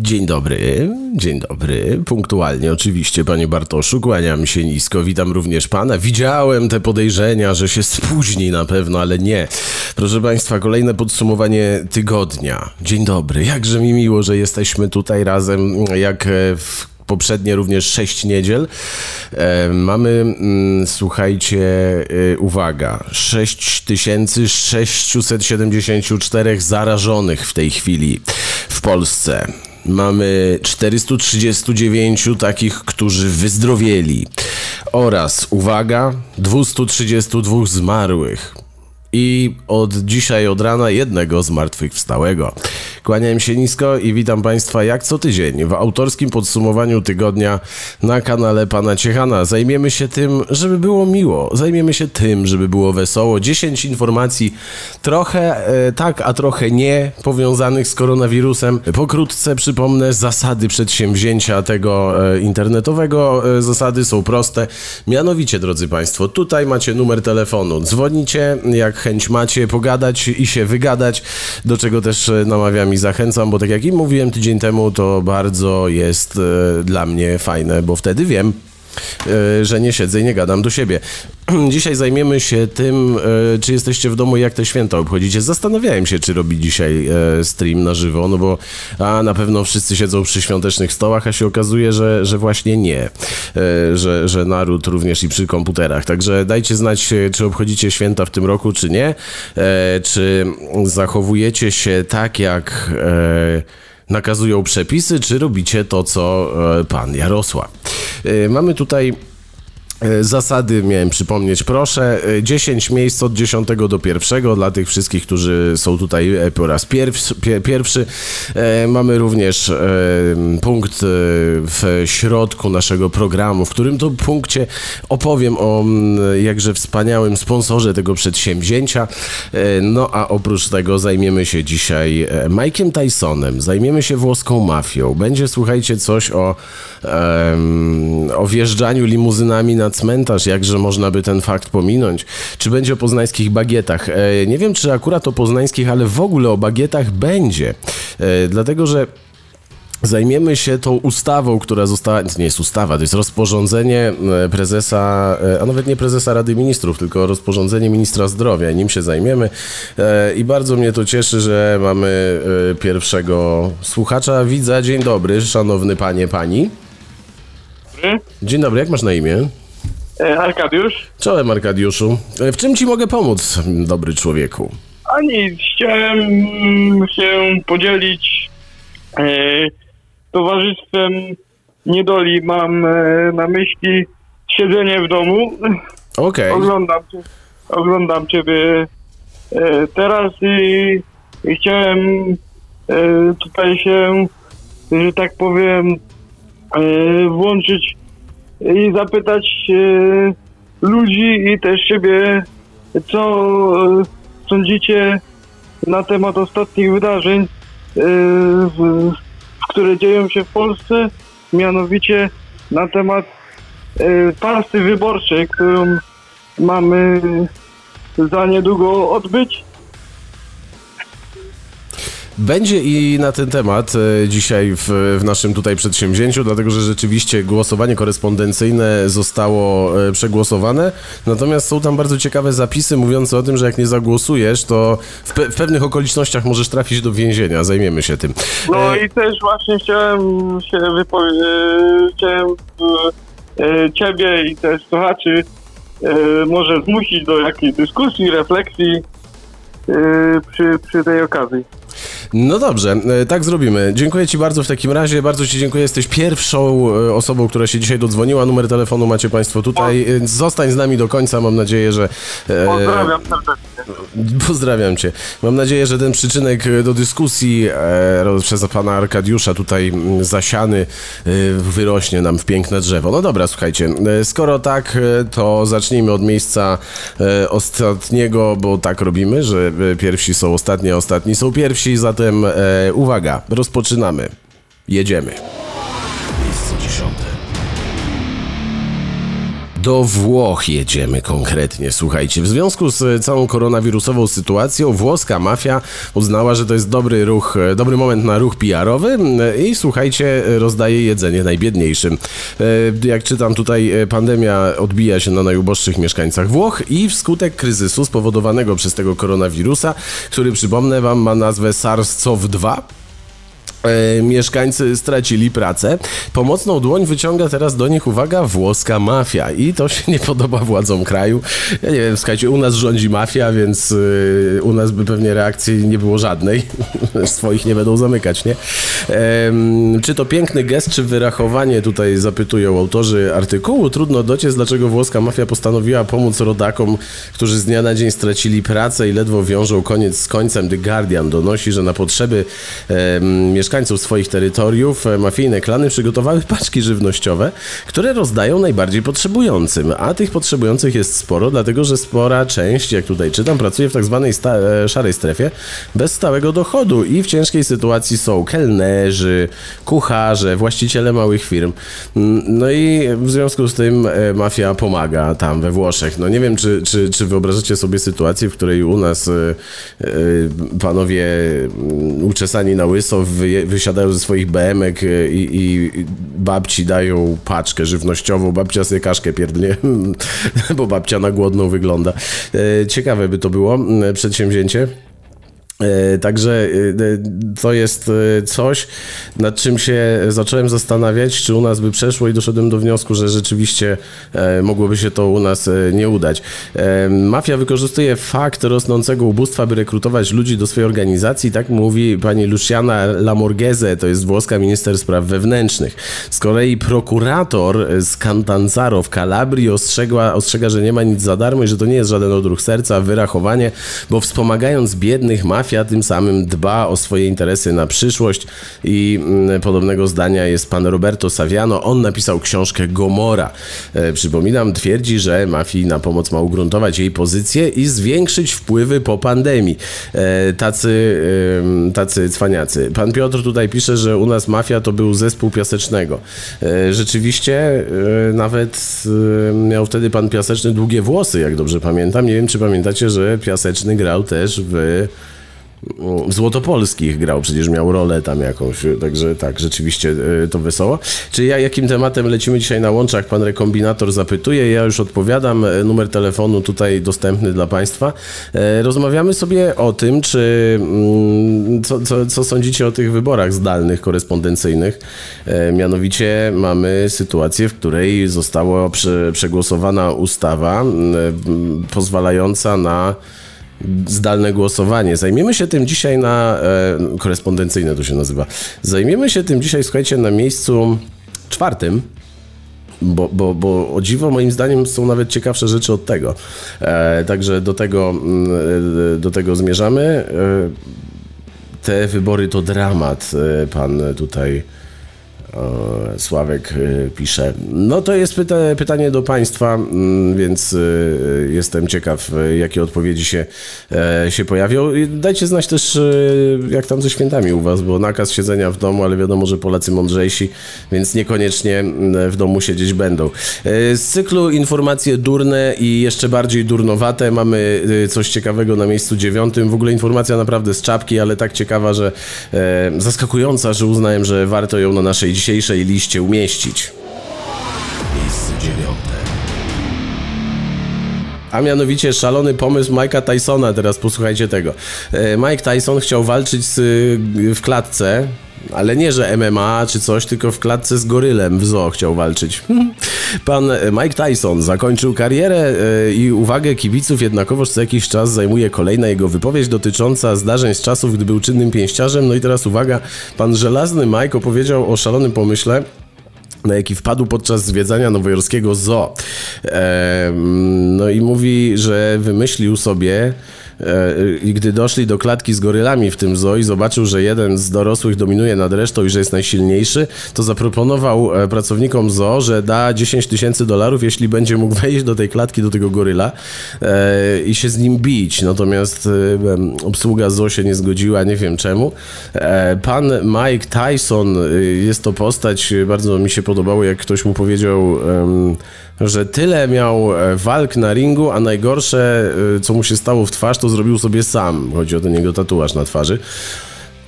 Dzień dobry, dzień dobry. Punktualnie oczywiście, panie Bartoszu, kłaniam się nisko, witam również pana. Widziałem te podejrzenia, że się spóźni na pewno, ale nie. Proszę państwa, kolejne podsumowanie tygodnia. Dzień dobry, jakże mi miło, że jesteśmy tutaj razem, jak w poprzednie również sześć niedziel. E, mamy, mm, słuchajcie, e, uwaga, 6674 zarażonych w tej chwili w Polsce. Mamy 439 takich, którzy wyzdrowieli. Oraz, uwaga, 232 zmarłych i od dzisiaj, od rana jednego zmartwychwstałego. Kłaniam się nisko i witam Państwa jak co tydzień w autorskim podsumowaniu tygodnia na kanale Pana Ciechana. Zajmiemy się tym, żeby było miło, zajmiemy się tym, żeby było wesoło. 10 informacji, trochę e, tak, a trochę nie, powiązanych z koronawirusem. Pokrótce przypomnę zasady przedsięwzięcia tego e, internetowego. E, zasady są proste. Mianowicie, drodzy Państwo, tutaj macie numer telefonu. Dzwonicie, jak chęć macie pogadać i się wygadać, do czego też e, namawiam i zachęcam, bo tak jak im mówiłem tydzień temu, to bardzo jest e, dla mnie fajne, bo wtedy wiem, że nie siedzę i nie gadam do siebie. Dzisiaj zajmiemy się tym, e, czy jesteście w domu, jak te święta obchodzicie. Zastanawiałem się, czy robić dzisiaj e, stream na żywo, no bo a na pewno wszyscy siedzą przy świątecznych stołach, a się okazuje, że, że właśnie nie, e, że, że naród również i przy komputerach. Także dajcie znać, czy obchodzicie święta w tym roku, czy nie, czy zachowujecie się tak, jak nakazują przepisy, czy robicie to, co pan Jarosław. Mamy tutaj E, zasady miałem przypomnieć, proszę. 10 e, miejsc od 10 do 1 dla tych wszystkich, którzy są tutaj e, po raz pierwszy. Mamy również punkt w środku naszego programu, w którym to punkcie opowiem o jakże wspaniałym sponsorze tego przedsięwzięcia. No a oprócz tego zajmiemy się dzisiaj Mike'iem Tysonem, zajmiemy się włoską mafią. Będzie, słuchajcie, coś o, o wjeżdżaniu limuzynami na na cmentarz, jakże można by ten fakt pominąć. Czy będzie o poznańskich bagietach? E, nie wiem, czy akurat o poznańskich, ale w ogóle o bagietach będzie. E, dlatego, że Zajmiemy się tą ustawą, która została, nie jest ustawa, to jest rozporządzenie e, prezesa, a nawet nie prezesa Rady Ministrów, tylko rozporządzenie ministra zdrowia. Nim się zajmiemy i bardzo mnie to cieszy, że mamy pierwszego słuchacza. Widza, dzień dobry, szanowny panie, pani. Dzień dobry, jak masz na imię? E, Arkadiusz. Czołem Arkadiuszu. E, w czym ci mogę pomóc, dobry człowieku? A nic, chciałem się podzielić e, towarzystwem niedoli. Mam e, na myśli siedzenie w domu. Okej. Oglądam, cię, oglądam ciebie e, teraz i, i chciałem e, tutaj się, że tak powiem, włączyć i zapytać e, ludzi i też siebie, co e, sądzicie na temat ostatnich wydarzeń, e, które dzieją się w Polsce, mianowicie na temat pasy wyborczej, którą mamy za niedługo odbyć. Będzie i na ten temat e, dzisiaj w, w, naszym tutaj przedsięwzięciu, dlatego że rzeczywiście głosowanie korespondencyjne zostało e, przegłosowane, natomiast są tam bardzo ciekawe zapisy mówiące o tym, że jak nie zagłosujesz, to w, pe w pewnych okolicznościach możesz trafić do więzienia. Zajmiemy się tym. No e... i też właśnie chciałem się wypowiedzieć, chciałem e, ciebie i też słuchaczy e, może zmusić do jakiejś dyskusji, refleksji przy, przy tej okazji. No dobrze, e, tak zrobimy. Dziękuję Ci bardzo w takim razie. Bardzo Ci dziękuję. Jesteś pierwszą e, osobą, która się dzisiaj dodzwoniła. Numer telefonu macie Państwo tutaj. E, zostań z nami do końca. Mam nadzieję, że. Pozdrawiam serdecznie. Pozdrawiam Cię. Mam nadzieję, że ten przyczynek do dyskusji przez pana Arkadiusza tutaj zasiany wyrośnie nam w piękne drzewo. No dobra, słuchajcie. Skoro tak, to zacznijmy od miejsca ostatniego, bo tak robimy, że pierwsi są ostatni, a ostatni są pierwsi. Zatem e, uwaga, rozpoczynamy. Jedziemy. Miejsce dziesiąte. Do Włoch jedziemy konkretnie, słuchajcie. W związku z całą koronawirusową sytuacją włoska mafia uznała, że to jest dobry ruch, dobry moment na ruch PR-owy i słuchajcie, rozdaje jedzenie najbiedniejszym. E, jak czytam tutaj, e, pandemia odbija się na najuboższych mieszkańcach Włoch i wskutek kryzysu spowodowanego przez tego koronawirusa, który przypomnę wam ma nazwę SARS-CoV-2, E, mieszkańcy stracili pracę. Pomocną dłoń wyciąga teraz do nich, uwaga, włoska mafia. I to się nie podoba władzom kraju. Ja nie wiem, słuchajcie, u nas rządzi mafia, więc y, u nas by pewnie reakcji nie było żadnej. Swoich nie będą zamykać, nie? czy to piękny gest, czy wyrachowanie, tutaj zapytują autorzy artykułu. Trudno dociec, dlaczego włoska mafia postanowiła pomóc rodakom, którzy z dnia na dzień stracili pracę i ledwo wiążą koniec z końcem. The Guardian donosi, że na potrzeby mieszkańców mieszkańców swoich terytoriów e, mafijne klany przygotowały paczki żywnościowe, które rozdają najbardziej potrzebującym, a tych potrzebujących jest sporo, dlatego że spora część, jak tutaj czytam, pracuje w tak zwanej e, szarej strefie bez stałego dochodu i w ciężkiej sytuacji są kelnerzy, kucharze, właściciele małych firm. Mm, no i w związku z tym e, mafia pomaga tam we Włoszech. No nie wiem, czy, czy, czy wyobrażacie sobie sytuację, w której u nas panowie mm, uczesani na łyso wysiadają ze swoich BMek e, i, i babci dają paczkę żywnościową, babcia sobie kaszkę pierdnie, bo babcia na głodną wygląda. E, ciekawe by to było przedsięwzięcie. E, także e, to jest e, coś, nad czym się zacząłem zastanawiać, czy u nas by przeszło i doszedłem do wniosku, że rzeczywiście mogłoby się to u nas nie udać. Mafia wykorzystuje fakt rosnącego ubóstwa, by rekrutować ludzi do swojej organizacji, tak mówi pani Luciana Lamorghese, to jest włoska minister spraw wewnętrznych. Z kolei prokurator z Cantanzaro w Kalabrii ostrzegła, ostrzega, że nie ma nic za darmo i że to nie jest żaden odruch serca, wyrachowanie, bo wspomagając biednych mafia mafia tym samym dba o swoje interesy na przyszłość i mm, podobnego zdania jest pan Roberto Saviano. On napisał książkę Gomora. E, przypominam, twierdzi, że mafii na pomoc ma ugruntować jej pozycję i zwiększyć wpływy po pandemii. E, tacy, tacy cwaniacy. Pan Piotr tutaj pisze, że u nas mafia to był zespół Piasecznego. E, rzeczywiście nawet miał wtedy pan Piaseczny długie włosy, jak dobrze pamiętam. Nie wiem, czy pamiętacie, że Piaseczny grał też w Złotopolskich grał, przecież miał rolę tam jakąś, także tak, rzeczywiście e, to wesoło. Czy ja jakim tematem lecimy dzisiaj na łączach? Pan rekombinator zapytuje, ja już odpowiadam, e, numer telefonu tutaj dostępny dla Państwa. E, rozmawiamy sobie o tym, czy mm, co, co, co sądzicie o tych wyborach zdalnych, korespondencyjnych. Mianowicie mamy sytuację, w której została przegłosowana ustawa pozwalająca na zdalne głosowanie. Zajmiemy się tym dzisiaj na. E, korespondencyjne to się nazywa. Zajmiemy się tym dzisiaj, słuchajcie, na miejscu czwartym. Bo, bo, bo o dziwo moim zdaniem są nawet ciekawsze rzeczy od tego. E, także do tego, mm, e, do tego zmierzamy. E, te wybory to dramat. E, pan tutaj Sławek y, pisze. No to jest pyta pytanie do Państwa, mm, więc y, jestem ciekaw, jakie odpowiedzi się, e, się pojawią. Dajcie znać też, y, jak tam ze świętami u Was, bo nakaz siedzenia w domu, ale wiadomo, że Polacy mądrzejsi, więc niekoniecznie mm, w domu siedzieć będą. E, z cyklu informacje durne i jeszcze bardziej durnowate mamy coś ciekawego na miejscu dziewiątym. W ogóle informacja naprawdę z czapki, ale tak ciekawa, że e, zaskakująca, że uznałem, że warto ją na naszej dzisiejszej liście umieścić. Miejsce dziewiąte. A mianowicie szalony pomysł Mike'a Tysona, teraz posłuchajcie tego. E, Mike Tyson chciał walczyć z, w klatce ale nie, że MMA czy coś, tylko w klatce z gorylem w zoo chciał walczyć. Pan Mike Tyson zakończył karierę e, i uwagę kibiców jednakowoż co jakiś czas zajmuje kolejna jego wypowiedź dotycząca zdarzeń z czasów, gdy był czynnym pięściarzem. No i teraz uwaga, pan żelazny Mike opowiedział o szalonym pomyśle, na jaki wpadł podczas zwiedzania nowojorskiego zoo. no i mówi, że wymyślił sobie E, I gdy doszli do klatki z gorylami w tym zoo i zobaczył, że jeden z dorosłych dominuje nad resztą i że jest najsilniejszy, to zaproponował e, pracownikom zoo, że da 10 tysięcy dolarów, jeśli będzie mógł wejść do tej klatki, do tego goryla e, i się z nim bić. Natomiast obsługa zoo się nie zgodziła, nie wiem czemu. Pan Mike Tyson jest to postać, bardzo mi się podobało, jak ktoś mu powiedział że tyle miał e, walk na ringu, a najgorsze, e, co mu się stało w twarz, to zrobił sobie sam. Chodzi o ten jego tatuaż na twarzy.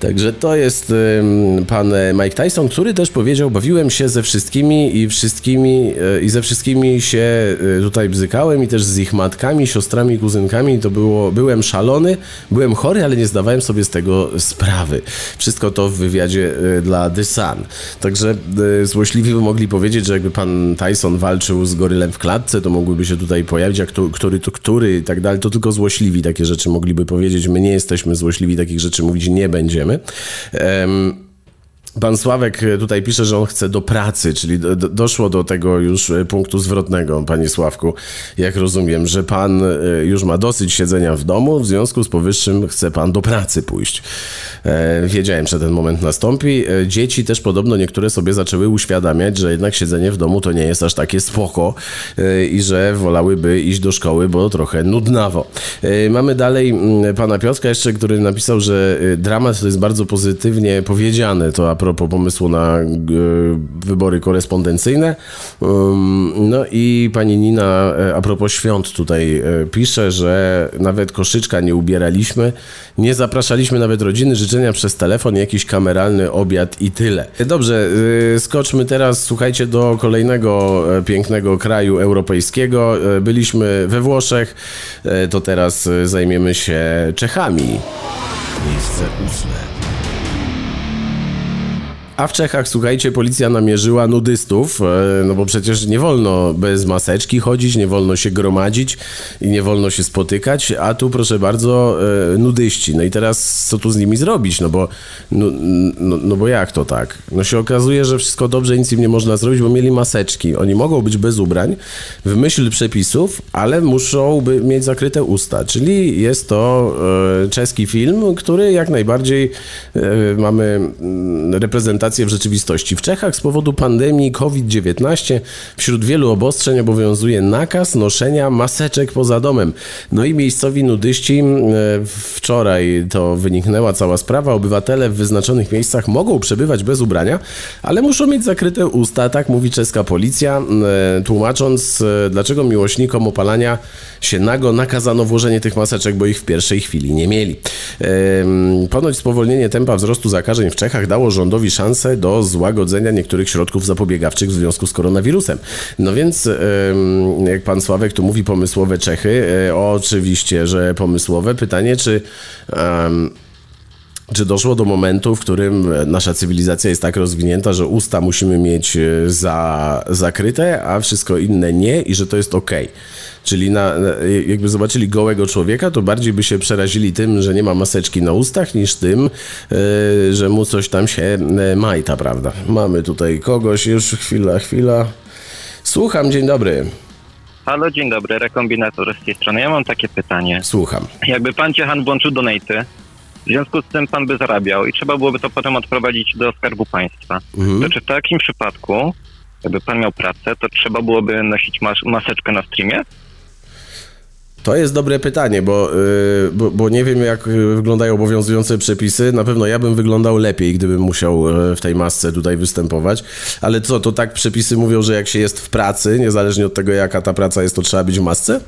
Także to jest pan Mike Tyson, który też powiedział, bawiłem się ze wszystkimi i wszystkimi y, i ze wszystkimi się y, tutaj bzykałem i też z ich matkami, siostrami, kuzynkami. To było, byłem szalony, byłem chory, ale nie zdawałem sobie z tego sprawy. Wszystko to w wywiadzie dla The Sun. Także złośliwi by mogli powiedzieć, że jakby pan Tyson walczył z gorylem w klatce, to mogłyby się tutaj pojawić, jak to, który to który i tak dalej. To tylko złośliwi takie rzeczy mogliby powiedzieć. My nie jesteśmy złośliwi, takich rzeczy mówić nie będziemy. Um, Pan Sławek tutaj pisze, że on chce do pracy, czyli do, doszło do tego już punktu zwrotnego, panie Sławku, jak rozumiem, że pan e, już ma dosyć siedzenia w domu, w związku z powyższym chce pan do pracy pójść. E, wiedziałem, że ten moment nastąpi. E, dzieci też podobno niektóre sobie zaczęły uświadamiać, że jednak siedzenie w domu to nie jest aż takie spoko i że wolałyby iść do szkoły, bo trochę nudnawo. Mamy dalej pana Piotrka jeszcze, który napisał, że dramat to jest bardzo pozytywnie powiedziane, to a pomysłu na wybory korespondencyjne. No i pani Nina e, a propos świąt tutaj e, pisze, że nawet koszyczka nie ubieraliśmy, nie zapraszaliśmy nawet rodziny, życzenia przez telefon, jakiś kameralny obiad i tyle. Dobrze, e, skoczmy teraz, słuchajcie, do kolejnego pięknego kraju europejskiego. Byliśmy we Włoszech, to teraz zajmiemy się Czechami. Miejsce ósme. A w Czechach, słuchajcie, policja namierzyła nudystów, e, no bo przecież nie wolno bez maseczki chodzić, nie wolno się gromadzić i nie wolno się spotykać, a tu proszę bardzo, e, nudyści. No i teraz co tu z nimi zrobić? No bo, no, no, no bo jak to tak? No się okazuje, że wszystko dobrze, nic im nie można zrobić, bo mieli maseczki. Oni mogą być bez ubrań, w myśl przepisów, ale muszą by mieć zakryte usta. Czyli jest to e, czeski film, który jak najbardziej mamy mm, w rzeczywistości. W Czechach z powodu pandemii COVID-19 wśród wielu obostrzeń obowiązuje nakaz noszenia maseczek poza domem. No i miejscowi nudyści, wczoraj to wyniknęła cała sprawa, obywatele w wyznaczonych miejscach mogą przebywać bez ubrania, ale muszą mieć zakryte usta, tak mówi czeska policja, tłumacząc, e, dlaczego miłośnikom opalania się nago nakazano włożenie tych maseczek, bo ich w pierwszej chwili nie mieli. Ponoć spowolnienie tempa wzrostu zakażeń w Czechach dało rządowi szansę szansę do złagodzenia niektórych środków zapobiegawczych w związku z koronawirusem. No więc, jak pan Sławek tu mówi, pomysłowe Czechy, e, oczywiście, że pomysłowe. Pytanie, czy. Um, czy doszło do momentu, w którym nasza cywilizacja jest tak rozwinięta, że usta musimy mieć e, za, zakryte, a wszystko inne nie i że to jest ok? Czyli na, jakby zobaczyli gołego człowieka, to bardziej by się przerazili tym, że nie ma maseczki na ustach, niż tym, e, że mu coś tam się e, majta, prawda? Mamy tutaj kogoś, już chwila, chwila. Słucham, dzień dobry. Halo, dzień dobry, rekombinator z tej strony. Ja mam takie pytanie. Słucham. Jakby pan Ciechan włączył donaty, w związku z tym pan by zarabiał i trzeba byłoby to potem odprowadzić do Skarbu Państwa. Mhm. To czy w takim przypadku, jakby pan miał pracę, to trzeba byłoby nosić mas maseczkę na streamie? To jest dobre pytanie, bo, yy, bo, bo, nie wiem, jak wyglądają obowiązujące przepisy. Na pewno ja bym wyglądał lepiej, gdybym musiał y, w tej masce tutaj występować. Ale co, to tak przepisy mówią, że jak się jest w pracy, niezależnie od tego, jaka ta praca jest, to trzeba być w masce?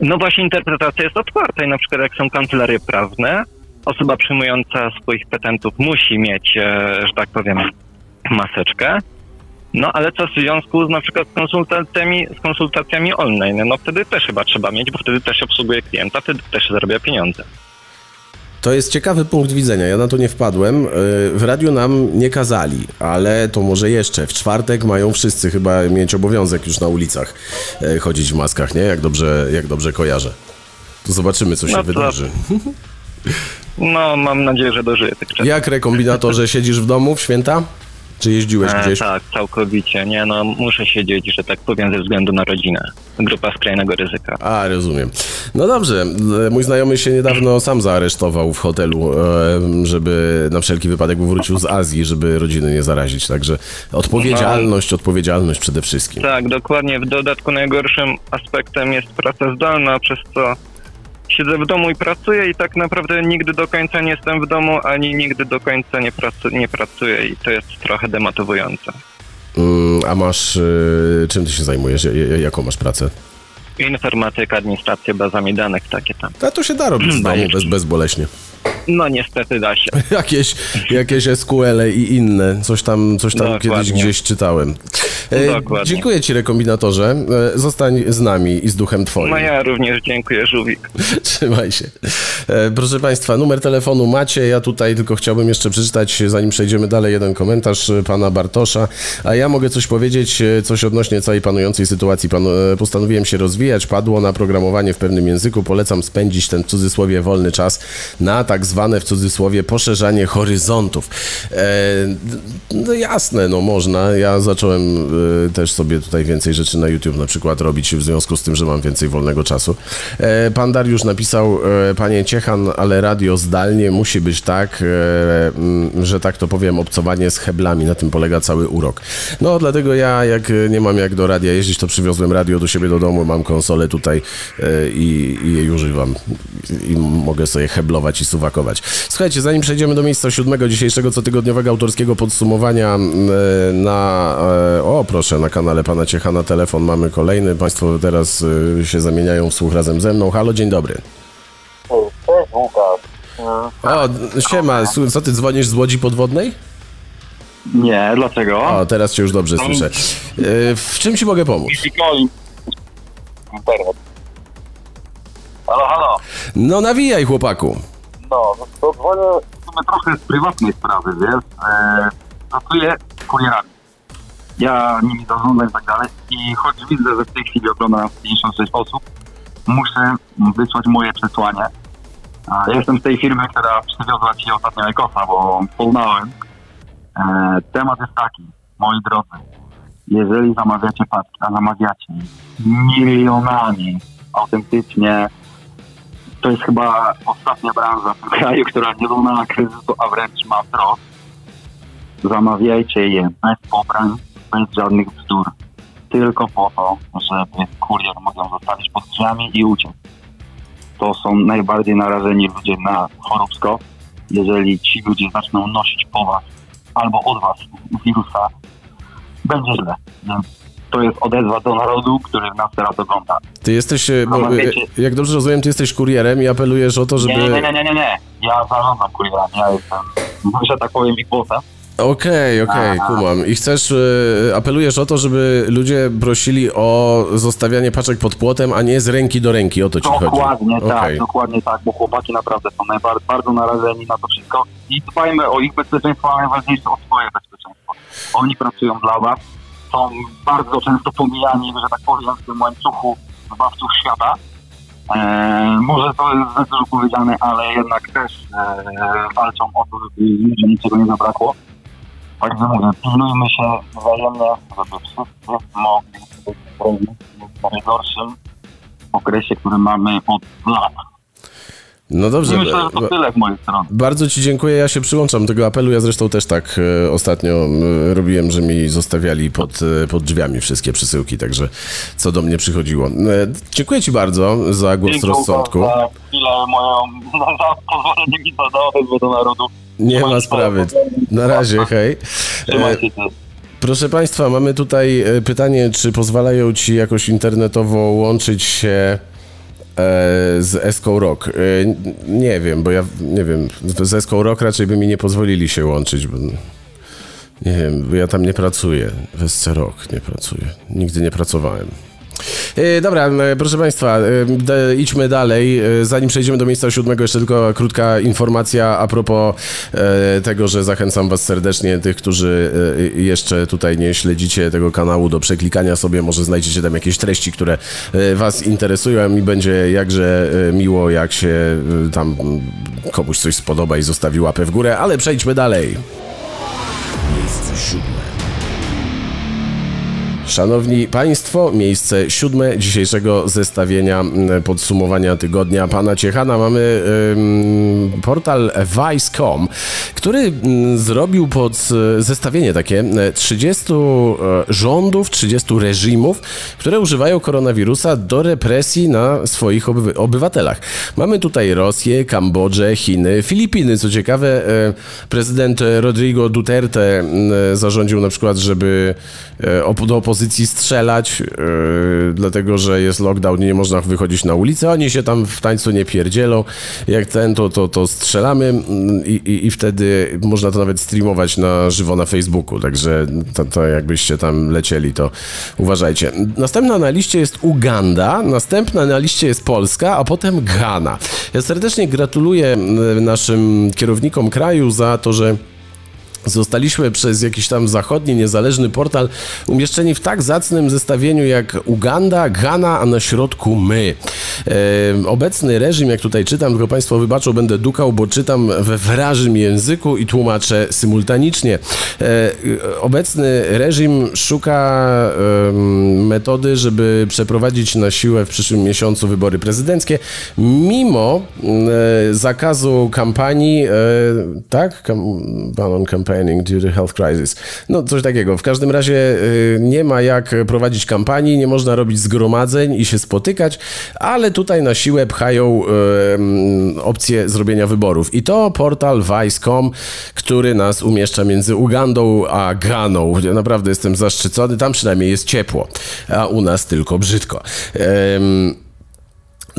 No właśnie, interpretacja jest otwarta i na przykład jak są kancelarie prawne, osoba przyjmująca swoich petentów musi mieć, e, że tak powiem, maseczkę. No ale co w związku z na przykład z konsultacjami, z konsultacjami online? No wtedy też chyba trzeba mieć, bo wtedy też obsługuje klienta, wtedy też zarabia pieniądze. To jest ciekawy punkt widzenia. Ja na to nie wpadłem. E, w radiu nam nie kazali, ale to może jeszcze. W czwartek mają wszyscy chyba mieć obowiązek już na ulicach e, chodzić w maskach, nie? Jak dobrze, jak dobrze kojarzę. To zobaczymy, co się no to... wydarzy. No, mam nadzieję, że dożyję tych czasów. Jak rekombinatorze siedzisz w domu w święta? Czy jeździłeś e, gdzieś? tak, całkowicie. Nie, no muszę siedzieć, że tak powiem, ze względu na rodzinę. Grupa skrajnego ryzyka. A, rozumiem. No dobrze. Mój znajomy się niedawno sam zaaresztował w hotelu, e, żeby na wszelki wypadek wrócił z Azji, żeby rodziny nie zarazić. Także odpowiedzialność, no, odpowiedzialność przede wszystkim. Tak, dokładnie. W dodatku najgorszym aspektem jest praca zdalna, przez co siedzę w domu i pracuję i tak naprawdę nigdy do końca nie jestem w domu, ani nigdy do końca nie, pracu nie pracuję i to jest trochę demotywujące. Mm, a masz, y, czym ty się zajmujesz? J- j- Jaką masz pracę? Informatyka, administracja bazami danych, takie tam. A to się da robić z domu bez, bezboleśnie. No niestety da się. Jakieś, jakieś SQL i inne, coś tam, coś tam Dokładnie. kiedyś gdzieś czytałem. E, Dokładnie. dziękuję ci rekombinatorze, e, zostań z nami i z duchem twoim. No ja również dziękuję, Żółwik. Trzymaj się. E, Proszę Państwa, numer telefonu macie. Ja tutaj tylko chciałbym jeszcze przeczytać, zanim przejdziemy dalej, jeden komentarz pana Bartosza. A ja mogę coś powiedzieć, coś odnośnie całej panującej sytuacji. Pan, postanowiłem się rozwijać, padło na programowanie w pewnym języku. Polecam spędzić ten w cudzysłowie wolny czas na tak zwane w cudzysłowie poszerzanie horyzontów. E, no jasne, no można. Ja zacząłem też sobie tutaj więcej rzeczy na YouTube na przykład robić w związku z tym, że mam więcej wolnego czasu. E, pan Dariusz napisał, e, panie Ciechan, ale radio zdalnie musi być tak, e, że tak to powiem, obcowanie z heblami, na tym polega cały urok. No dlatego ja, jak nie mam jak do radia jeździć, to przywiozłem radio do siebie do domu, mam konsolę tutaj i, i jej używam. I mogę sobie heblować i suwakować. Słuchajcie, zanim przejdziemy do miejsca siódmego dzisiejszego cotygodniowego autorskiego podsumowania na, o proszę, na kanale pana Ciechana telefon mamy kolejny. Państwo teraz e, się zamieniają w słuch razem ze mną. Halo, dzień dobry. Cześć Łukasz. O, siema, co ty dzwonisz z Łodzi Podwodnej? Nie, dlaczego? O, teraz cię już dobrze słyszę. E, W czym ci mogę pomóc? Halo, halo. No nawijaj, chłopaku. No, to dzwonię trochę z prywatnej sprawy, wiesz. E, pracuję kurierami. Ja nimi zarządzam i tak dalej. I choć widzę, że w tej chwili ogląda nas 56 osób, muszę wysłać moje przesłanie. Ja jestem z tej firmy, która przywiozła ci ostatnio Ekosa, bo poznałem. E, temat jest taki, moi drodzy. Jeżeli zamawiacie paczki, a zamawiacie milionami autentycznie to jest chyba ostatnia branża w tym kraju, która nie doznała kryzysu, a wręcz ma wzrost. Zamawiajcie je bez pobrań, bez żadnych bzdur. Tylko po to, żeby kurier mógł ją zostawić pod drzwiami i uciec. To są najbardziej narażeni ludzie na choróbsko. Jeżeli ci ludzie zaczną nosić po was albo od was wirusa, będzie źle. Więc to jest odezwa do narodu, który nas teraz ogląda. Ty jesteś, e, bo, No, e, wiecie- jak dobrze rozumiem, ty jesteś kurierem i apelujesz o to, żeby... Nie, nie, nie, nie, nie, nie. Ja zarządzam kurierami, ja jestem, że tak powiem, ich bossem. Okej, okej, Aha. kumam. I chcesz, e, apelujesz o to, żeby ludzie prosili o zostawianie paczek pod płotem, a nie z ręki do ręki, o to ci chodzi. Dokładnie tak, Okej. dokładnie tak, bo chłopaki naprawdę są najbardziej bardzo narażeni na to wszystko i dbajmy o ich bezpieczeństwo, a najważniejsze o swoje bezpieczeństwo. Oni pracują dla was, są bardzo często pomijani, że tak powiem, w tym łańcuchu zbawców świata. Eee, może to jest za dużo powiedziane, ale jednak też eee, walczą o to, żeby ludziom niczego nie zabrakło. Także mówię, pilnujmy się wzajemnie, żeby wszyscy mogli być w najgorszym okresie, który mamy od lat. No dobrze. Myślę, że to tyle z mojej strony. Bardzo ci dziękuję, ja się przyłączam do tego apelu. Ja zresztą też tak e, ostatnio robiłem, że mi zostawiali pod, e, pod drzwiami wszystkie przesyłki, także co do mnie przychodziło. E, dziękuję ci bardzo za głos Dzięki rozsądku. za chwilę moją, za pozwolenie mi zadać do narodu. Nie ma sprawy. Na razie, hej. E. Proszę Państwa, mamy tutaj e, pytanie, czy pozwalają Ci jakoś internetowo łączyć się e, z Eską Rock? Nie wiem, bo ja nie wiem, z Eską Rock raczej by mi nie pozwolili się łączyć, bo nie wiem, bo ja tam nie pracuję. W SC Rock nie pracuję. Nigdy nie pracowałem. E, Dobra, e, proszę Państwa, e, idźmy dalej. Zanim przejdziemy do miejsca siódmego, jeszcze tylko krótka informacja a propos tego, że zachęcam Was serdecznie, tych, którzy jeszcze tutaj nie śledzicie tego kanału, do przeklikania sobie, może znajdziecie tam jakieś treści, które Was interesują. Mi będzie jakże miło, jak się tam komuś coś spodoba i zostawi łapę w górę, ale przejdźmy dalej. Miejsce siódme. Szanowni Państwo, miejsce siódme dzisiejszego zestawienia mm, podsumowania tygodnia pana Ciechana. Mamy portal Vice.com, który mm, zrobił pod e, zestawienie takie e, 30 e, rządów, 30 reżimów, które używają koronawirusa do represji na swoich obywy- obywatelach. Mamy tutaj Rosję, Kambodżę, Chiny, Filipiny. Co ciekawe, e, prezydent Rodrigo Duterte mm, zarządził na przykład, żeby e, do opozycji strzelać, e, dlatego że jest lockdown i nie można wychodzić na ulicę. Oni się tam w tańcu nie pierdzielą. Jak ten, to, to, to strzelamy mm, i, i, i wtedy można to nawet streamować na żywo na Facebooku. Także to, to jakbyście tam lecieli, to uważajcie. Następna na liście jest Uganda, następna na liście jest Polska, a potem Ghana. Ja serdecznie gratuluję mm, naszym kierownikom kraju za to, że Zostaliśmy przez jakiś tam zachodni, niezależny portal umieszczeni w tak zacnym zestawieniu jak Uganda, Ghana, a na środku my. E, obecny reżim, jak tutaj czytam, tylko Państwo wybaczą, będę dukał, bo czytam we wrażym języku i tłumaczę symultanicznie. E, obecny reżim szuka e, metody, żeby przeprowadzić na siłę w przyszłym miesiącu wybory prezydenckie, mimo zakazu kampanii, e, tak? Kam, on campaigning due to health crisis. No coś takiego. W każdym razie y, nie ma jak prowadzić kampanii, nie można robić zgromadzeń i się spotykać, ale tutaj na siłę pchają y, opcję zrobienia wyborów. I to portal Vice.com, który nas umieszcza między Ugandą a Ghaną. Ja naprawdę jestem zaszczycony. Tam przynajmniej jest ciepło, a u nas tylko brzydko. Em,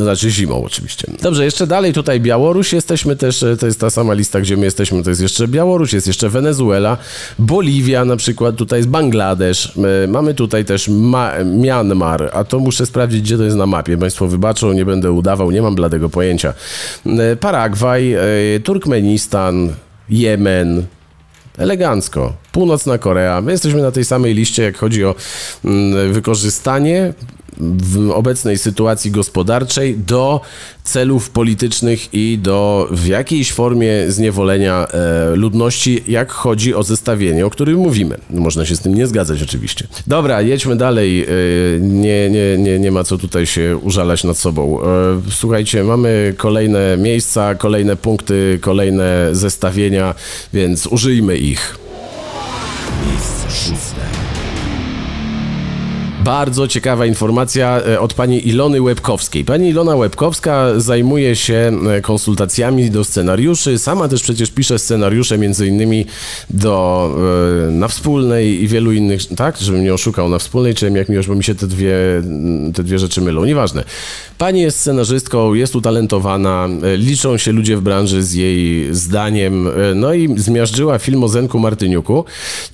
to znaczy zimą oczywiście. Dobrze, jeszcze dalej tutaj Białoruś jesteśmy też, e, to jest ta sama lista, gdzie my jesteśmy, to jest jeszcze Białoruś, jest jeszcze Wenezuela, Boliwia na przykład, tutaj jest Bangladesz, e, mamy tutaj też Ma Myanmar, a to muszę sprawdzić, gdzie to jest na mapie. Państwo wybaczą, nie będę udawał, nie mam bladego pojęcia. E, Paragwaj, Turkmenistan, Jemen, Elegancko. Północna Korea. My jesteśmy na tej samej liście, jak chodzi o mm, wykorzystanie w obecnej sytuacji gospodarczej do celów politycznych i do w jakiejś formie zniewolenia e, ludności, jak chodzi o zestawienie, o którym mówimy. Można się z tym nie zgadzać oczywiście. Dobra, jedźmy dalej. E, nie, nie, nie, nie ma co tutaj się użalać nad sobą. E, słuchajcie, mamy kolejne miejsca, kolejne punkty, kolejne zestawienia, więc użyjmy ich. Bardzo ciekawa informacja e, od pani Ilony Łebkowskiej. Pani Ilona Łebkowska zajmuje się e, konsultacjami do scenariuszy. Sama też przecież pisze scenariusze między innymi do e, Na Wspólnej i wielu innych, tak? Żebym nie oszukał Na Wspólnej, czy jak miłość, bo mi się te dwie, te dwie rzeczy mylą. Nieważne. Pani jest scenarzystką, jest utalentowana, liczą się ludzie w branży z jej zdaniem, no i zmiażdżyła film o Zenku Martyniuku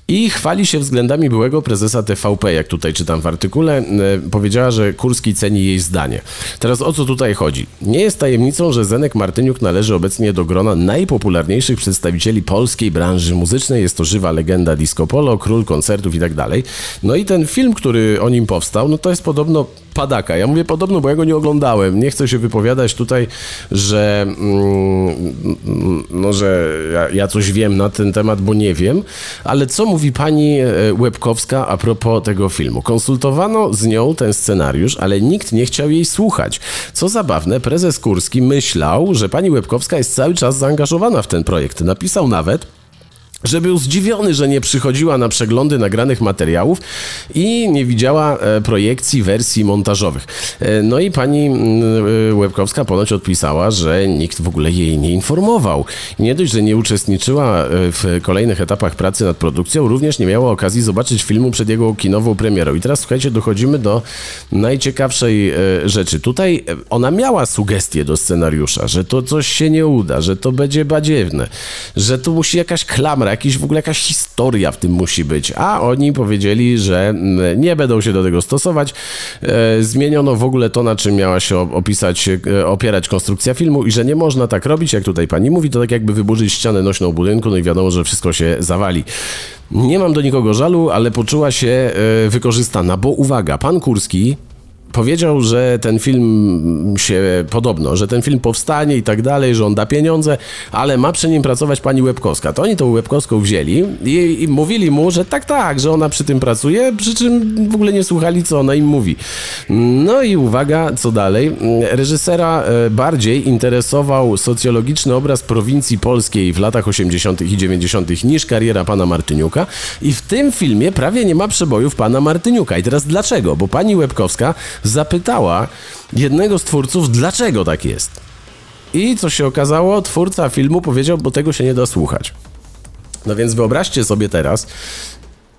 i chwali się względami byłego prezesa TVP, jak tutaj czytam w artykule. E, Powiedziała, że Kurski ceni jej zdanie. Teraz o co tutaj chodzi? Nie jest tajemnicą, że Zenek Martyniuk należy obecnie do grona najpopularniejszych przedstawicieli polskiej branży muzycznej. Jest to żywa legenda disco polo, król koncertów i tak dalej. No i ten film, który o nim powstał, no to jest podobno padaka. Ja mówię podobno, bo ja go nie oglądałem. Nie chcę się wypowiadać tutaj, że, mm, no, że ja, ja coś wiem na ten temat, bo nie wiem. Ale co mówi pani e, Łebkowska a propos tego filmu? Konsultowano z nią ten scenariusz, ale nikt nie chciał jej słuchać. Co zabawne, prezes Kurski myślał, że pani Łebkowska jest cały czas zaangażowana w ten projekt. Napisał nawet, że był zdziwiony, że nie przychodziła na przeglądy nagranych materiałów i nie widziała e, projekcji wersji montażowych. E, No i pani mm, e, Łebkowska ponoć odpisała, że nikt w ogóle jej nie informował. Nie dość, że nie uczestniczyła w kolejnych etapach pracy nad produkcją, również nie miała okazji zobaczyć filmu przed jego kinową premierą. I teraz słuchajcie, dochodzimy do najciekawszej rzeczy. Tutaj ona miała sugestie do scenariusza, że to coś się nie uda, że to będzie badziewne, że tu musi jakaś klamra, jakiś w ogóle jakaś historia w tym musi być. A oni powiedzieli, że mm, nie będą się do tego stosować. E, zmieniono w ogóle to, na czym miała się opisać, e, opierać konstrukcja filmu i że nie można tak robić, jak tutaj pani mówi, to tak jakby wyburzyć ścianę nośną budynku, no i wiadomo, że wszystko się zawali. Nie mam do nikogo żalu, ale poczuła się e, wykorzystana, bo uwaga, pan Kurski powiedział, że ten film się podobno, że ten film powstanie i tak dalej, że on da pieniądze, ale ma przy nim pracować pani Łebkowska. To oni tą Łebkowską wzięli i, i mówili mu, że tak, tak, że ona przy tym pracuje, przy czym w ogóle nie słuchali, co ona im mówi. No i uwaga, co dalej. Reżysera e, bardziej interesował socjologiczny obraz prowincji polskiej w latach 80. i 90. niż kariera pana Martyniuka i w tym filmie prawie nie ma przebojów pana Martyniuka. I teraz dlaczego? Bo pani Łebkowska zapytała jednego z twórców, dlaczego tak jest. I co się okazało? Twórca filmu powiedział, bo tego się nie da słuchać. No więc wyobraźcie sobie teraz,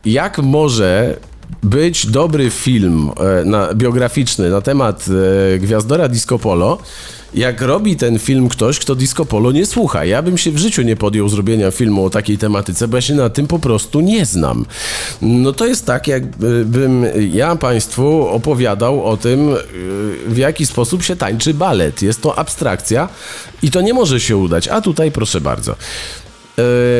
jak może być dobry film e, na, biograficzny na temat e, Gwiazdora Disco Polo, jak robi ten film ktoś, kto Disco Polo nie słucha. Ja bym się w życiu nie podjął zrobienia filmu o takiej tematyce, bo ja się na tym po prostu nie znam. No to jest tak, jakbym ja Państwu opowiadał o tym, w jaki sposób się tańczy balet. Jest to abstrakcja i to nie może się udać. A tutaj proszę bardzo.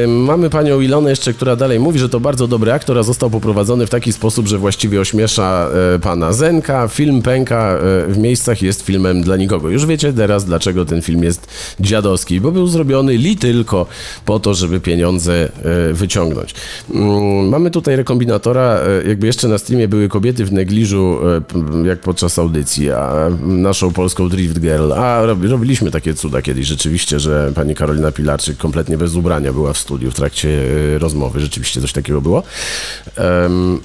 Mamy panią Ilonę jeszcze, która dalej mówi, że to bardzo dobry aktor, a został poprowadzony w taki sposób, że właściwie ośmiesza yy, pana Zenka. Film pęka yy, w miejscach jest filmem dla nikogo. Już wiecie teraz, dlaczego ten film jest dziadowski, bo był zrobiony li tylko po to, żeby pieniądze wyciągnąć. Mm, mamy tutaj rekombinatora, jakby jeszcze na streamie były kobiety w negliżu, jak podczas audycji, a naszą polską Drift Girl, a robiliśmy takie cuda kiedyś rzeczywiście, że pani Karolina Pilarczyk kompletnie bez ubrania była w studiu w trakcie e, rozmowy. Rzeczywiście coś takiego było. Um,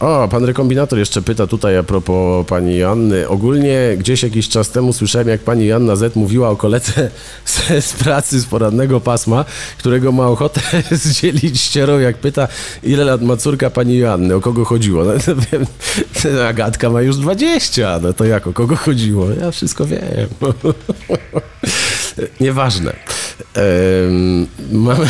o, pan rekombinator jeszcze pyta tutaj a propos pani Joanny. Ogólnie gdzieś jakiś czas temu słyszałem, jak pani Joanna Z mówiła o koledze z, z pracy z porannego pasma, którego ma ochotę zdzielić ścierą, jak pyta, ile lat ma córka pani Joanny, o kogo chodziło. No, to wiem, Agatka ma już 20, no to jak, o kogo chodziło? Ja wszystko wiem. Nieważne. Um, mamy...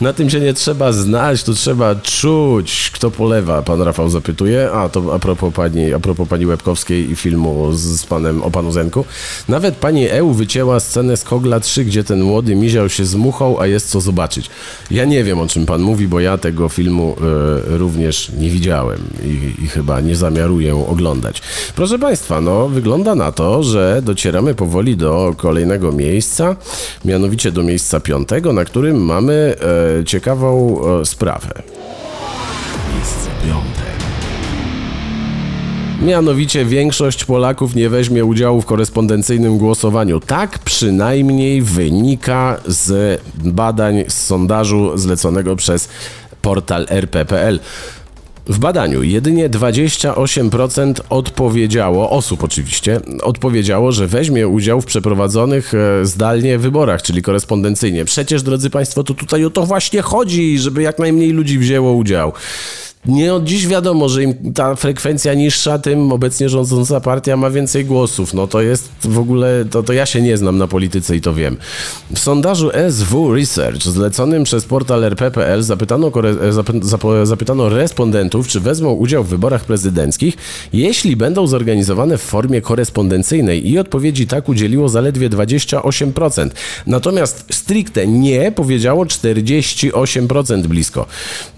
Na tym się nie trzeba znać, to trzeba czuć, kto polewa, pan Rafał zapytuje. A, to a propos pani, a propos pani Łebkowskiej i filmu z, z panem, o panu Zenku. Nawet pani EU wycięła scenę z Kogla 3, gdzie ten młody miział się z muchą, a jest co zobaczyć. Ja nie wiem, o czym pan mówi, bo ja tego filmu y, również nie widziałem i, i chyba nie zamiaruję oglądać. Proszę państwa, no, wygląda na to, że docieramy powoli do kolejnego miejsca, mianowicie do miejsca piątego, na którym mamy e, ciekawą e, sprawę. Miejsce piąte. Mianowicie większość Polaków nie weźmie udziału w korespondencyjnym głosowaniu. Tak przynajmniej wynika z badań z sondażu zleconego przez portal rp.pl. W badaniu jedynie 28% odpowiedziało, osób oczywiście, odpowiedziało, że weźmie udział w przeprowadzonych e, zdalnie wyborach, czyli korespondencyjnie. Przecież, drodzy Państwo, to tutaj o to właśnie chodzi, żeby jak najmniej ludzi wzięło udział. Nie od dziś wiadomo, że im ta frekwencja niższa, tym obecnie rządząca partia ma więcej głosów. No to jest w ogóle, to, to ja się nie znam na polityce i to wiem. W sondażu SW Research zleconym przez portal rp.pl zapytano, zapytano respondentów, czy wezmą udział w wyborach prezydenckich, jeśli będą zorganizowane w formie korespondencyjnej i odpowiedzi tak udzieliło zaledwie 28%. Natomiast stricte nie powiedziało 48% blisko.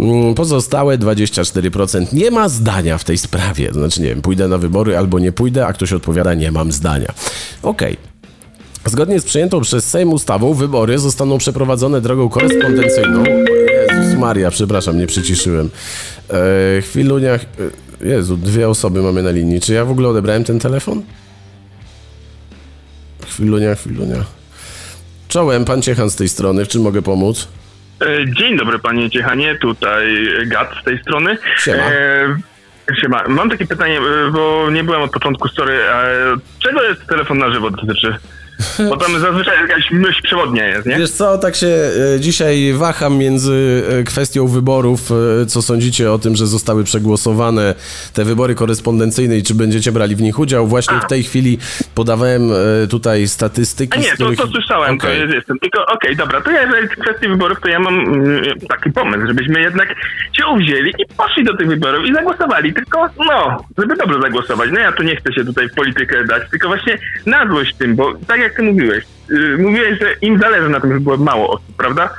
Mm, pozostałe 20 24% nie ma zdania w tej sprawie. Znaczy, nie wiem, pójdę na wybory albo nie pójdę, a ktoś odpowiada, nie mam zdania. Okej. Okay. Zgodnie z przyjętą przez Sejm ustawą, wybory zostaną przeprowadzone drogą korespondencyjną. Jezus Maria, przepraszam, nie przyciszyłem. Eee, chwilunia. E, Jezu, dwie osoby mamy na linii. Czy ja w ogóle odebrałem ten telefon? Chwilunia, chwilunia. Czołem, pan Ciechan z tej strony. W czym mogę pomóc? E, dzień dobry panie Ciechanie, tutaj Gat z tej strony. Siema. E, siema. Mam takie pytanie, e, bo nie byłem od początku story. E, czego jest telefon na żywo dotyczy? Bo tam zazwyczaj jakaś myśl przewodnia jest, nie? Wiesz co, tak się e, dzisiaj waham między e, kwestią wyborów, e, co sądzicie o tym, że zostały przegłosowane te wybory korespondencyjne i czy będziecie brali w nich udział. Właśnie A. w tej chwili podawałem tutaj statystyki. A nie, których... to, to słyszałem, okay. to jest, jestem. Tylko okej, okay, dobra, to ja jeżeli kwestii wyborów, to ja mam mm, taki pomysł, żebyśmy jednak się uwzięli i poszli do tych wyborów i zagłosowali, tylko no, żeby dobrze zagłosować. No ja tu nie chcę się tutaj w politykę dać, tylko właśnie na złość tym, bo tak jak jak ty mówiłeś. Yy, mówiłeś, że im zależy na tym, żeby było mało osób, prawda?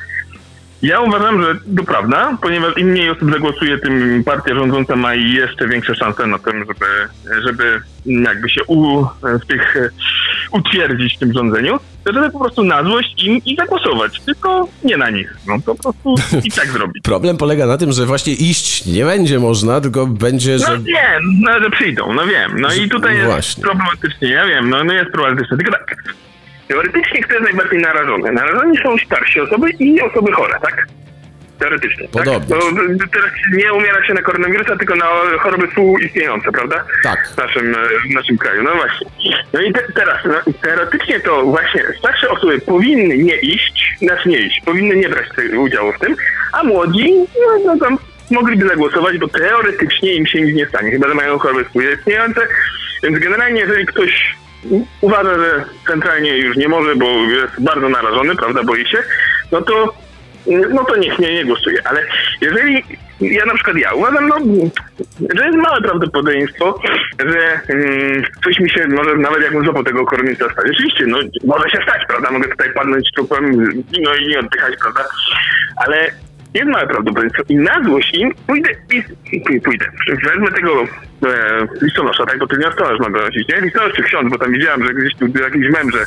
Ja uważam, że to prawda, ponieważ im mniej osób zagłosuje, tym partia rządząca ma jeszcze większe szanse na tym, żeby, żeby jakby się u, w tych, utwierdzić w tym rządzeniu, żeby po prostu na złość im i zagłosować, tylko nie na nich. No to po prostu i tak zrobić. Problem polega na tym, że właśnie iść nie będzie można, tylko będzie, że... No wiem, no, że przyjdą, no wiem. No i tutaj jest właśnie. problematycznie, ja wiem, no, no jest problematyczne. Tylko tak, Teoretycznie kto jest najbardziej narażony? Narażeni są starsze osoby i osoby chore, tak? Teoretycznie. Podobnie. Tak? Bo teraz nie umiera się na koronawirusa, tylko na choroby współistniejące, prawda? Tak. W naszym, w naszym kraju. No właśnie. No i te, teraz, no, teoretycznie to właśnie starsze osoby powinny nie iść, znaczy nie iść, powinny nie brać udziału w tym, a młodzi, no, no tam mogliby zagłosować, bo teoretycznie im się nic nie stanie, chyba że mają choroby współistniejące. Więc generalnie, jeżeli ktoś uważa, że centralnie już nie może, bo jest bardzo narażony, prawda, boi się, no to no to niech nie, nie głosuje. Ale jeżeli ja na przykład ja uważam, no, że jest małe prawdopodobieństwo, że um, coś mi się może nawet jakbym złapał tego koronawirusa stać. Oczywiście, no może się stać, prawda? Mogę tutaj padnąć trupem, no i nie oddychać, prawda? Ale jest małe prawdopodobieństwo i na złość im pójdę i pójdę. Wezmę tego e, listonosza, tak, bo to listonosz ma donosić, nie? Listonosz czy ksiądz, bo tam widziałem, że gdzieś tu jakiś mem, że,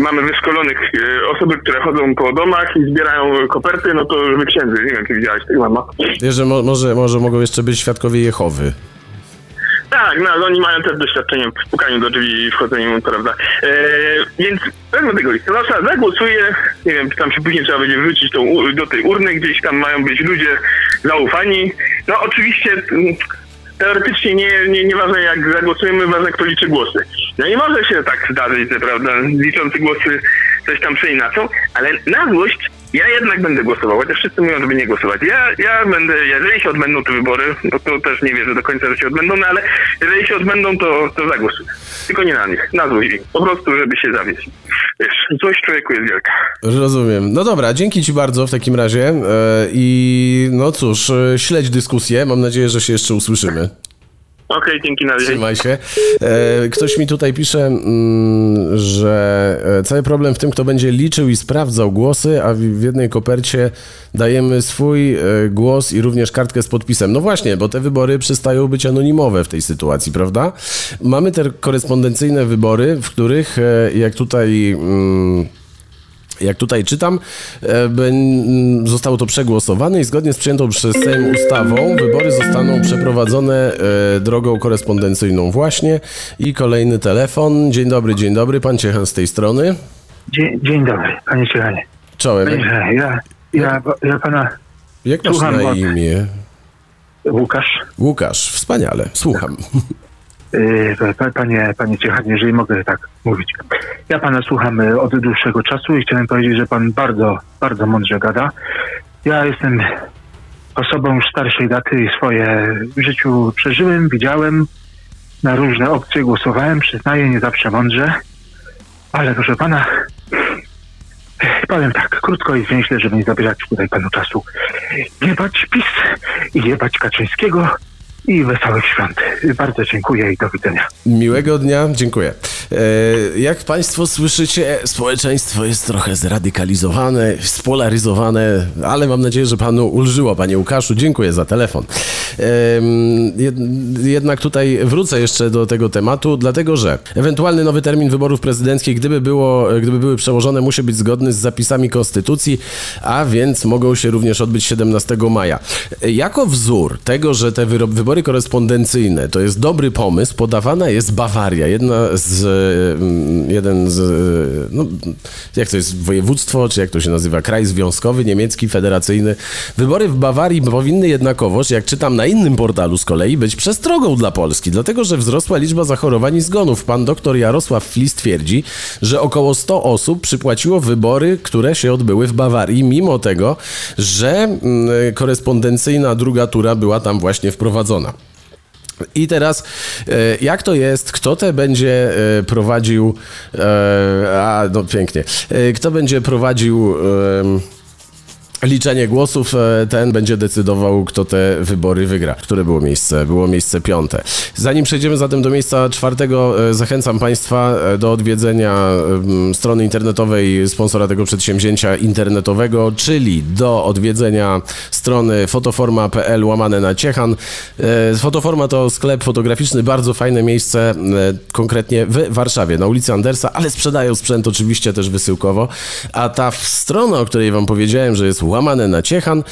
mamy wyszkolonych e, osoby, które chodzą po domach i zbierają koperty, no to żeby księdzy, nie wiem, czy widziałeś tego mama. Wiesz, że mo może, może mogą jeszcze być świadkowie Jehowy. Tak, no oni mają też doświadczenie w pukaniu do drzwi i wchodzeniu, prawda. E, więc wezmę tego listonosza, zagłosuję, nie wiem, tam się później trzeba będzie wrzucić tą, do tej urny, gdzieś tam mają być ludzie zaufani. No oczywiście mm, teoretycznie nie, nie, nieważne jak zagłosujemy, ważne kto liczy głosy. No i może się tak zdarzyć, że prawda, liczący głosy coś tam przeinaczą, ale na złość ja jednak będę głosował, chociaż wszyscy mówią, żeby nie głosować. Ja, ja będę, jeżeli się odbędą te wybory, no to też nie wierzę do końca, że się odbędą, no ale jeżeli się odbędą, to, to zagłosuję. Tylko nie na nich, na złość. Po prostu, żeby się zawieść. Wiesz, złość człowieku jest wielka. Rozumiem. No dobra, dzięki Ci bardzo w takim razie e, i no cóż, e, śledź dyskusję. Mam nadzieję, że się jeszcze usłyszymy. Okej, dzięki na razie. Trzymaj się. E, ktoś mi tutaj pisze, mm, że e, cały problem w tym, kto będzie liczył i sprawdzał głosy, a w jednej kopercie dajemy swój e, głos i również kartkę z podpisem. No właśnie, bo te wybory przestają być anonimowe w tej sytuacji, prawda? Mamy te korespondencyjne wybory, w których, jak tutaj mm, jak tutaj czytam, e, zostało to przegłosowane i zgodnie z przyjętą przez Sejm ustawą wybory zostaną przeprowadzone e, drogą korespondencyjną właśnie. I kolejny telefon. Dzień dobry, dzień dobry, pan Ciechan z tej strony. Dzień, dzień dobry, panie Ciechanie. Czołem. Panie ja, ja, ja pana Jak masz na imię? Łukasz. Łukasz, wspaniale, słucham. Y, panie, panie Ciechanie, jeżeli mogę tak mówić. Ja pana słucham y, od dłuższego czasu i chciałem powiedzieć, że pan bardzo, bardzo mądrze gada. Ja jestem osobą starszej daty i swoje w życiu przeżyłem, widziałem, na różne opcje głosowałem, przyznaję, nie zawsze mądrze, ale proszę pana, powiem tak, krótko i zwięźle, żeby nie zabierać tutaj panu czasu. Jebać PiS i jebać Kaczyńskiego i wesołych świąt. Bardzo dziękuję i do widzenia. Miłego dnia, dziękuję. E, jak Państwo słyszycie, społeczeństwo jest trochę zradykalizowane, spolaryzowane, ale mam nadzieję, że Panu ulżyło, Panie Łukaszu. Dziękuję za telefon. Jednak tutaj wrócę jeszcze do tego tematu, dlatego że ewentualny nowy termin wyborów prezydenckich, gdyby, było, gdyby były przełożone, musi być zgodny z zapisami Konstytucji, a więc mogą się również odbyć 17 maja. Jako wzór tego, że te wybory korespondencyjne to jest dobry pomysł, podawana jest Bawaria, jedna z Mm, jeden z, no, jak to jest, województwo, czy jak to się nazywa, kraj związkowy, niemiecki, federacyjny. Wybory w Bawarii powinny jednakowoż, jak czytam na innym portalu z kolei, być przestrogą dla Polski, dlatego że wzrosła liczba zachorowań i zgonów. Pan doktor Jarosław Flis twierdzi, że około 100 osób przypłaciło wybory, które się odbyły w Bawarii, mimo tego, że korespondencyjna druga tura była tam właśnie wprowadzona. I teraz, e, jak to jest, kto te będzie e, prowadził, e, a no pięknie, kto będzie prowadził liczenie głosów, e, ten będzie decydował, kto te wybory wygra. Które było miejsce? Było miejsce piąte. Zanim przejdziemy zatem do miejsca czwartego, e, zachęcam Państwa e, do odwiedzenia strony internetowej sponsora tego przedsięwzięcia internetowego, czyli do odwiedzenia strony fotoforma.pl łamane na Ciechan. Fotoforma to sklep fotograficzny, bardzo fajne miejsce, konkretnie w Warszawie, na ulicy Andersa, ale sprzedają sprzęt oczywiście też wysyłkowo. A ta strona, o której Wam powiedziałem, że jest łamane na Ciechan.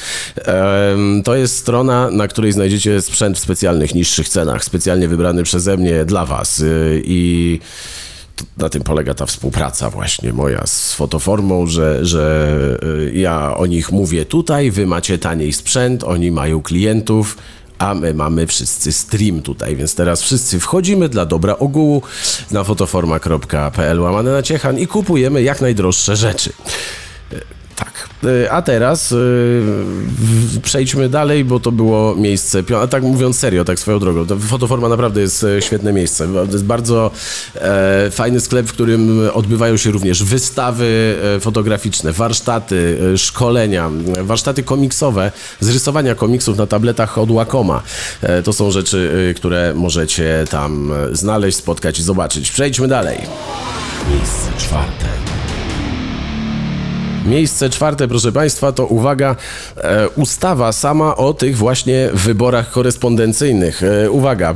To jest strona, na której znajdziecie sprzęt w specjalnych, niższych cenach, specjalnie wybrany przeze mnie dla Was. Y, I na tym polega ta współpraca właśnie moja z fotoformą, że, że y, ja o nich mówię tutaj, wy macie taniej sprzęt, oni mają klientów, a my mamy wszyscy stream tutaj, więc teraz wszyscy wchodzimy dla dobra ogółu na fotoforma.pl łamane na ciechan i kupujemy jak najdroższe rzeczy. E, a teraz yy, przejdźmy dalej, bo to było miejsce. A tak mówiąc serio, tak swoją drogą. To fotoforma naprawdę jest e, świetne miejsce. To jest bardzo e, fajny sklep, w którym odbywają się również wystawy fotograficzne, warsztaty, szkolenia, warsztaty komiksowe z rysowania komiksów na tabletach od Wacoma. E, to są rzeczy, które możecie tam znaleźć, spotkać i zobaczyć. Przejdźmy dalej. Miejsce czwarte. Miejsce czwarte, proszę Państwa, to uwaga, e, ustawa sama o tych właśnie wyborach korespondencyjnych. E, uwaga,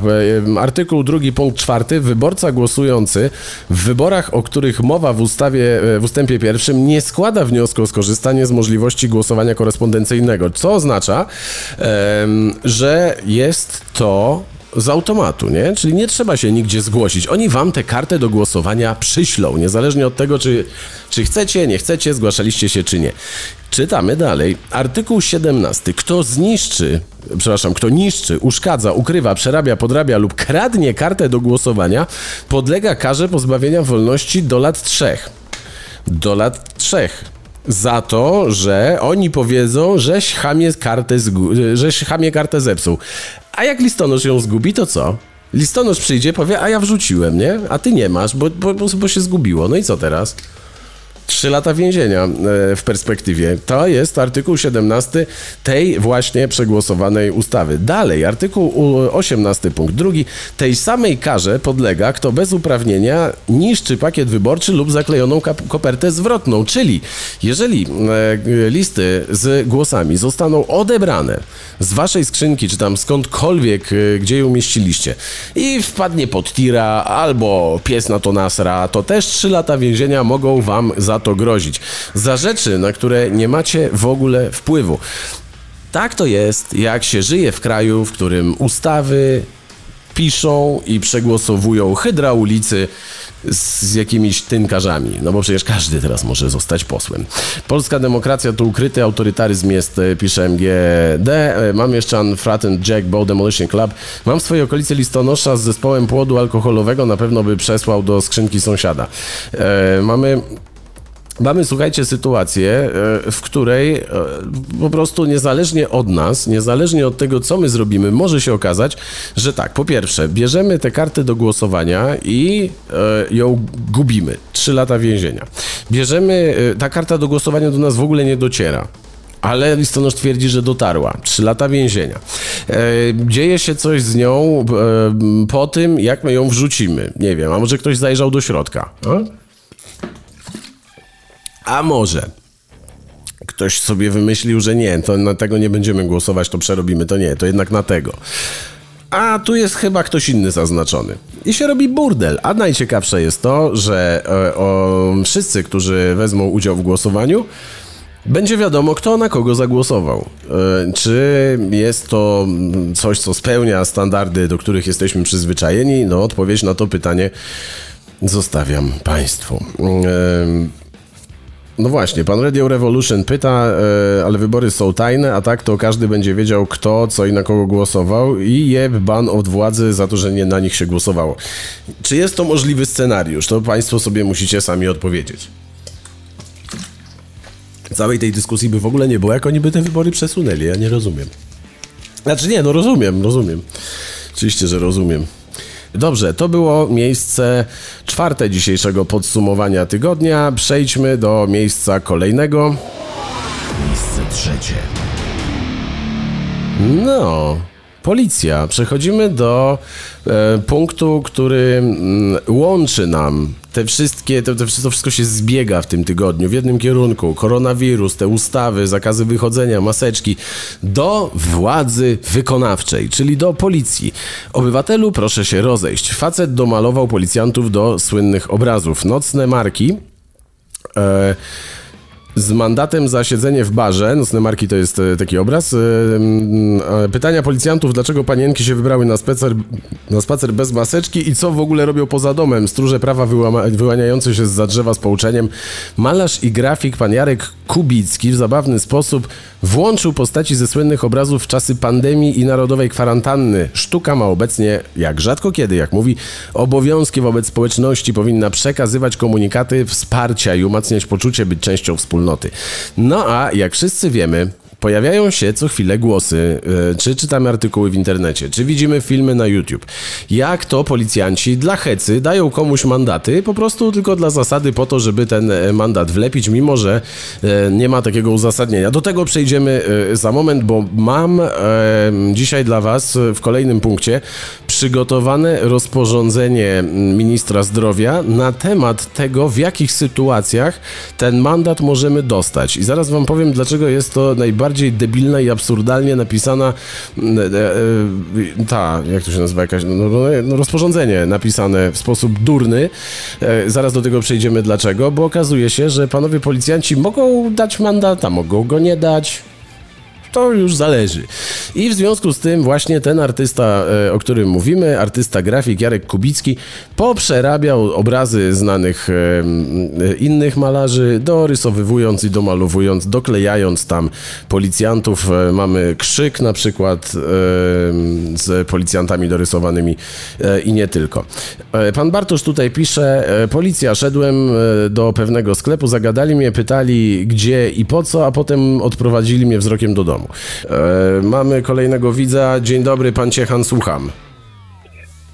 e, artykuł drugi, punkt czwarty. Wyborca głosujący w wyborach, o których mowa w ustawie, w ustępie pierwszym, nie składa wniosku o skorzystanie z możliwości głosowania korespondencyjnego, co oznacza, że jest to z automatu, nie? Czyli nie trzeba się nigdzie zgłosić. Oni wam tę kartę do głosowania przyślą, niezależnie od tego, czy, czy chcecie, nie chcecie, zgłaszaliście się, czy nie. Czytamy dalej. Artykuł 17. Kto zniszczy, przepraszam, kto niszczy, uszkadza, ukrywa, przerabia, podrabia lub kradnie kartę do głosowania, podlega karze pozbawienia wolności do lat trzech. Do lat trzech za to, że oni powiedzą, żeś chamie kartę, żeś chamie kartę zepsuł. A jak listonosz ją zgubi, to co? Listonosz przyjdzie, powie, a ja wrzuciłem, nie? A ty nie masz, bo, bo, bo się zgubiło. No i co teraz? Trzy lata więzienia e, w perspektywie. To jest artykuł 17 tej właśnie przegłosowanej ustawy. Dalej, artykuł 18 punkt drugi. Tej samej karze podlega, kto bez uprawnienia niszczy pakiet wyborczy lub zaklejoną kopertę zwrotną. Czyli jeżeli e, listy z głosami zostaną odebrane z waszej skrzynki, czy tam skądkolwiek, e, gdzie ją umieściliście i wpadnie pod tira albo pies na to nasra, to też trzy lata więzienia mogą wam za to grozić. Za rzeczy, na które nie macie w ogóle wpływu. Tak to jest, jak się żyje w kraju, w którym ustawy piszą i przegłosowują hydraulicy z jakimiś tynkarzami. No bo przecież każdy teraz może zostać posłem. Polska demokracja to ukryty autorytaryzm jest, e, pisze MGD. E, mam jeszcze Unfrattened Jack Bow Demolition Club. Mam w swojej okolicy listonosza z zespołem płodu alkoholowego, na pewno by przesłał do skrzynki sąsiada. E, mamy Mamy, słuchajcie, sytuację, e, w której e, po prostu niezależnie od nas, niezależnie od tego, co my zrobimy, może się okazać, że tak, po pierwsze, bierzemy tę kartę do głosowania i e, ją gubimy. Trzy lata więzienia. Bierzemy, ta karta do głosowania do nas w ogóle nie dociera ale listonosz twierdzi, że dotarła. Trzy lata więzienia. dzieje się coś z nią po tym, jak my ją wrzucimy. Nie wiem, a może ktoś zajrzał do środka. A? A może ktoś sobie wymyślił, że nie, to na tego nie będziemy głosować, to przerobimy, to nie, to jednak na tego. A tu jest chyba ktoś inny zaznaczony. I się robi burdel. A najciekawsze jest to, że e, o, wszyscy, którzy wezmą udział w głosowaniu, będzie wiadomo, kto na kogo zagłosował. E, czy jest to coś, co spełnia standardy, do których jesteśmy przyzwyczajeni? No, odpowiedź na to pytanie zostawiam Państwu. No właśnie, pan Radio Revolution pyta, e, ale wybory są tajne, a tak to każdy będzie wiedział kto, co i na kogo głosował i jeb ban od władzy za to, że nie na nich się głosowało. Czy jest to możliwy scenariusz? To państwo sobie musicie sami odpowiedzieć. Całej tej dyskusji by w ogóle nie było, jak oni by te wybory przesunęli, ja nie rozumiem. Znaczy nie, no rozumiem, rozumiem. Oczywiście, że rozumiem. Dobrze, to było miejsce czwarte dzisiejszego podsumowania tygodnia. Przejdźmy do miejsca kolejnego. Miejsce trzecie. No, policja. Przechodzimy do punktu, który mm, łączy nam te wszystkie, to, to wszystko się zbiega w tym tygodniu w jednym kierunku. Koronawirus, te ustawy, zakazy wychodzenia, maseczki, do władzy wykonawczej, czyli do policji. Obywatelu, proszę się rozejść. Facet domalował policjantów do słynnych obrazów. Nocne marki. E, z mandatem za siedzenie w barze, nocne marki to jest e, taki obraz, e, e, pytania policjantów, dlaczego panienki się wybrały na spacer, na spacer bez maseczki i co w ogóle robią poza domem, stróże prawa wyłama, się z drzewa z pouczeniem. Malarz i grafik pan Jarek Kubicki w zabawny sposób włączył postaci ze słynnych obrazów w czasy pandemii i narodowej kwarantanny. Sztuka ma obecnie, jak rzadko kiedy, jak mówi, obowiązki wobec społeczności powinna przekazywać komunikaty wsparcia i umacniać poczucie być częścią wspólnoty wspólnoty. No a jak wszyscy wiemy, Pojawiają się co chwilę głosy, e, czy czytamy artykuły w internecie, czy widzimy filmy na YouTube. Jak to policjanci dla hecy dają komuś mandaty, po prostu tylko dla zasady, po to, żeby ten e, mandat wlepić, mimo że e, nie ma takiego uzasadnienia. Do tego przejdziemy za moment, bo mam dzisiaj dla Was w kolejnym punkcie przygotowane rozporządzenie ministra zdrowia na temat tego, w jakich sytuacjach ten mandat możemy dostać. I zaraz Wam powiem, dlaczego jest to najbardziej najbardziej debilna i absurdalnie napisana mm, e, e, ta, jak to się nazywa, jakaś, no, no, no, rozporządzenie napisane w sposób durny. E, zaraz do tego przejdziemy dlaczego, bo okazuje się, że panowie policjanci mogą dać mandat, a mogą go nie dać to już zależy. I w związku z tym właśnie ten artysta, e, o którym mówimy, artysta grafik Jarek Kubicki, poprzerabiał obrazy znanych e, innych malarzy, dorysowywując i domalowując, doklejając tam policjantów. E, mamy krzyk na przykład z policjantami dorysowanymi i nie tylko. Pan Bartosz tutaj pisze, policja, szedłem do pewnego sklepu, zagadali mnie, pytali gdzie i po co, a potem odprowadzili mnie wzrokiem do domu. E, mamy kolejnego widza. Dzień dobry, pan Ciechan, słucham.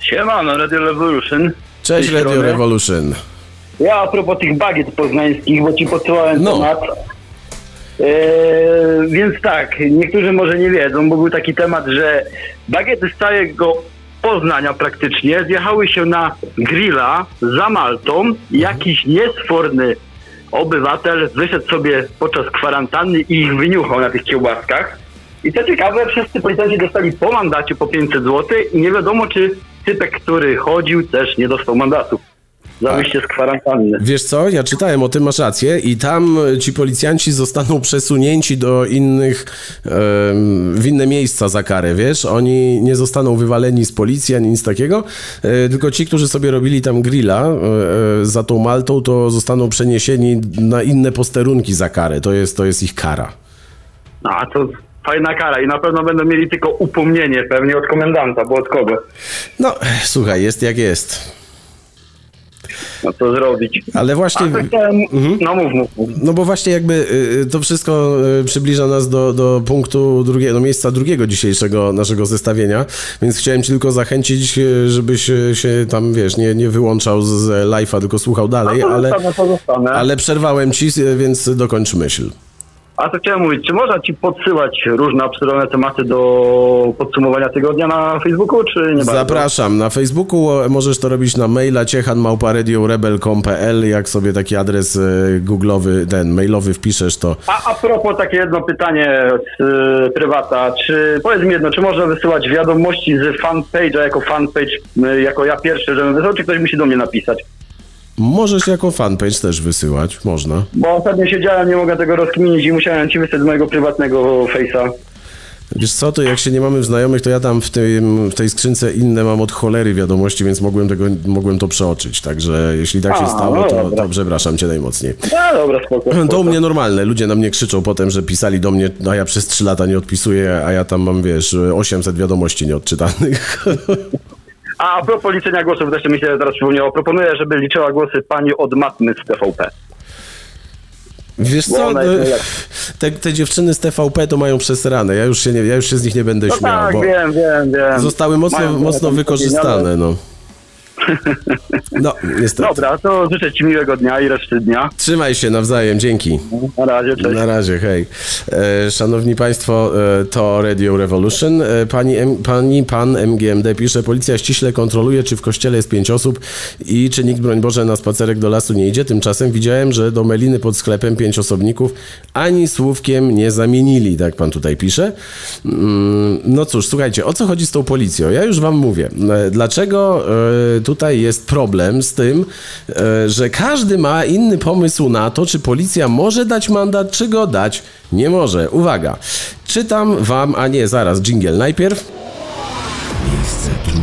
Siemano, Radio Revolution. Cześć Radio strony. Revolution. Ja a propos tych bagiet poznańskich, bo ci podsyłałem no. temat. E, więc tak, niektórzy może nie wiedzą, bo był taki temat, że bagiety z całego Poznania praktycznie zjechały się na grilla za Maltą. Jakiś niesforny obywatel wyszedł sobie podczas kwarantanny i ich wyniuchał na tych kiełbaskach. I co ciekawe, wszyscy policjanci dostali po mandacie po 500 zł i nie wiadomo, czy typek, który chodził, też nie dostał mandatu za wyjście z kwarantanny. Wiesz co, ja czytałem o tym, masz rację i tam ci policjanci zostaną przesunięci do innych, w inne miejsca za karę, wiesz? Oni nie zostaną wywaleni z policji ani nic takiego, e, tylko ci, którzy sobie robili tam grilla e, e, za tą Maltą, to zostaną przeniesieni na inne posterunki za karę. To jest, to jest ich kara. No, a to fajna kara i na pewno będą mieli tylko upomnienie pewnie od komendanta, bo od kogo? No, słuchaj, jest jak jest no to zrobić. Ale właśnie... mhm. No mów, mów, mów. No bo właśnie jakby y, y, to wszystko y, przybliża nas do, do punktu drugiego, do miejsca drugiego dzisiejszego naszego zestawienia, więc chciałem ci tylko zachęcić, żebyś się tam, wiesz, nie, nie wyłączał z live'a, tylko słuchał dalej, no, ale, ale przerwałem ci, więc dokończ myśl. A to chciałem mówić, czy można ci podsyłać różne absurdalne tematy do podsumowania tygodnia na Facebooku, czy nie bardzo? Zapraszam. Na Facebooku możesz to robić na maila ciechanmałparadiorebel.pl Jak sobie taki adres e, googlowy, ten mailowy wpiszesz, to... A, a propos takie jedno pytanie z y, prywata. Czy, powiedz mi jedno, czy można wysyłać wiadomości z fanpage'a jako fanpage, y, jako ja pierwszy, żebym wysłał, czy ktoś musi do mnie napisać? Możesz jako fanpage też wysyłać, można. Bo ostatnio siedziałem, nie mogę tego rozkminić i musiałem ci wysłać z mojego prywatnego face'a. Wiesz co, to jak się nie mamy w znajomych, to ja tam w, tym, w tej skrzynce inne mam od cholery wiadomości, więc mogłem, tego, mogłem to przeoczyć. Także jeśli tak się A, stało, no to, to przepraszam cię najmocniej. No dobra, spoko, spoko. To u mnie normalne. Ludzie na mnie krzyczą potem, że pisali do mnie, a ja przez 3 lata nie odpisuję, a ja tam mam, wiesz, 800 wiadomości nieodczytanych. A a propos liczenia głosów, też mi się teraz przypomniało, proponuję, żeby liczyła głosy pani od matmy z TVP. Wiesz co, no, te, te, dziewczyny z TVP to mają przesrane, ja już się, nie, ja już się z nich nie będę no śmiał, tak, bo wiem, wiem, wiem. zostały mocno, mocno wykorzystane, no. No, niestety. Dobra, to życzę Ci miłego dnia i reszty dnia. Trzymaj się nawzajem, dzięki. Na razie, cześć. Na razie, hej. E, szanowni Państwo, e, to Radio Revolution. E, pani, M, pani, pan MGMD pisze, policja ściśle kontroluje, czy w kościele jest pięć osób i czy nikt, broń Boże, na spacerek do lasu nie idzie. Tymczasem widziałem, że do Meliny pod sklepem pięć osobników ani słówkiem nie zamienili, tak pan tutaj pisze. Mm, no cóż, słuchajcie, o co chodzi z tą policją? Ja już wam mówię. Dlaczego tutaj jest problem z tym, że każdy ma inny pomysł na to, czy policja może dać mandat, czy go dać nie może. Uwaga, czytam wam, a nie, zaraz, jingle najpierw. Miejsce drugie.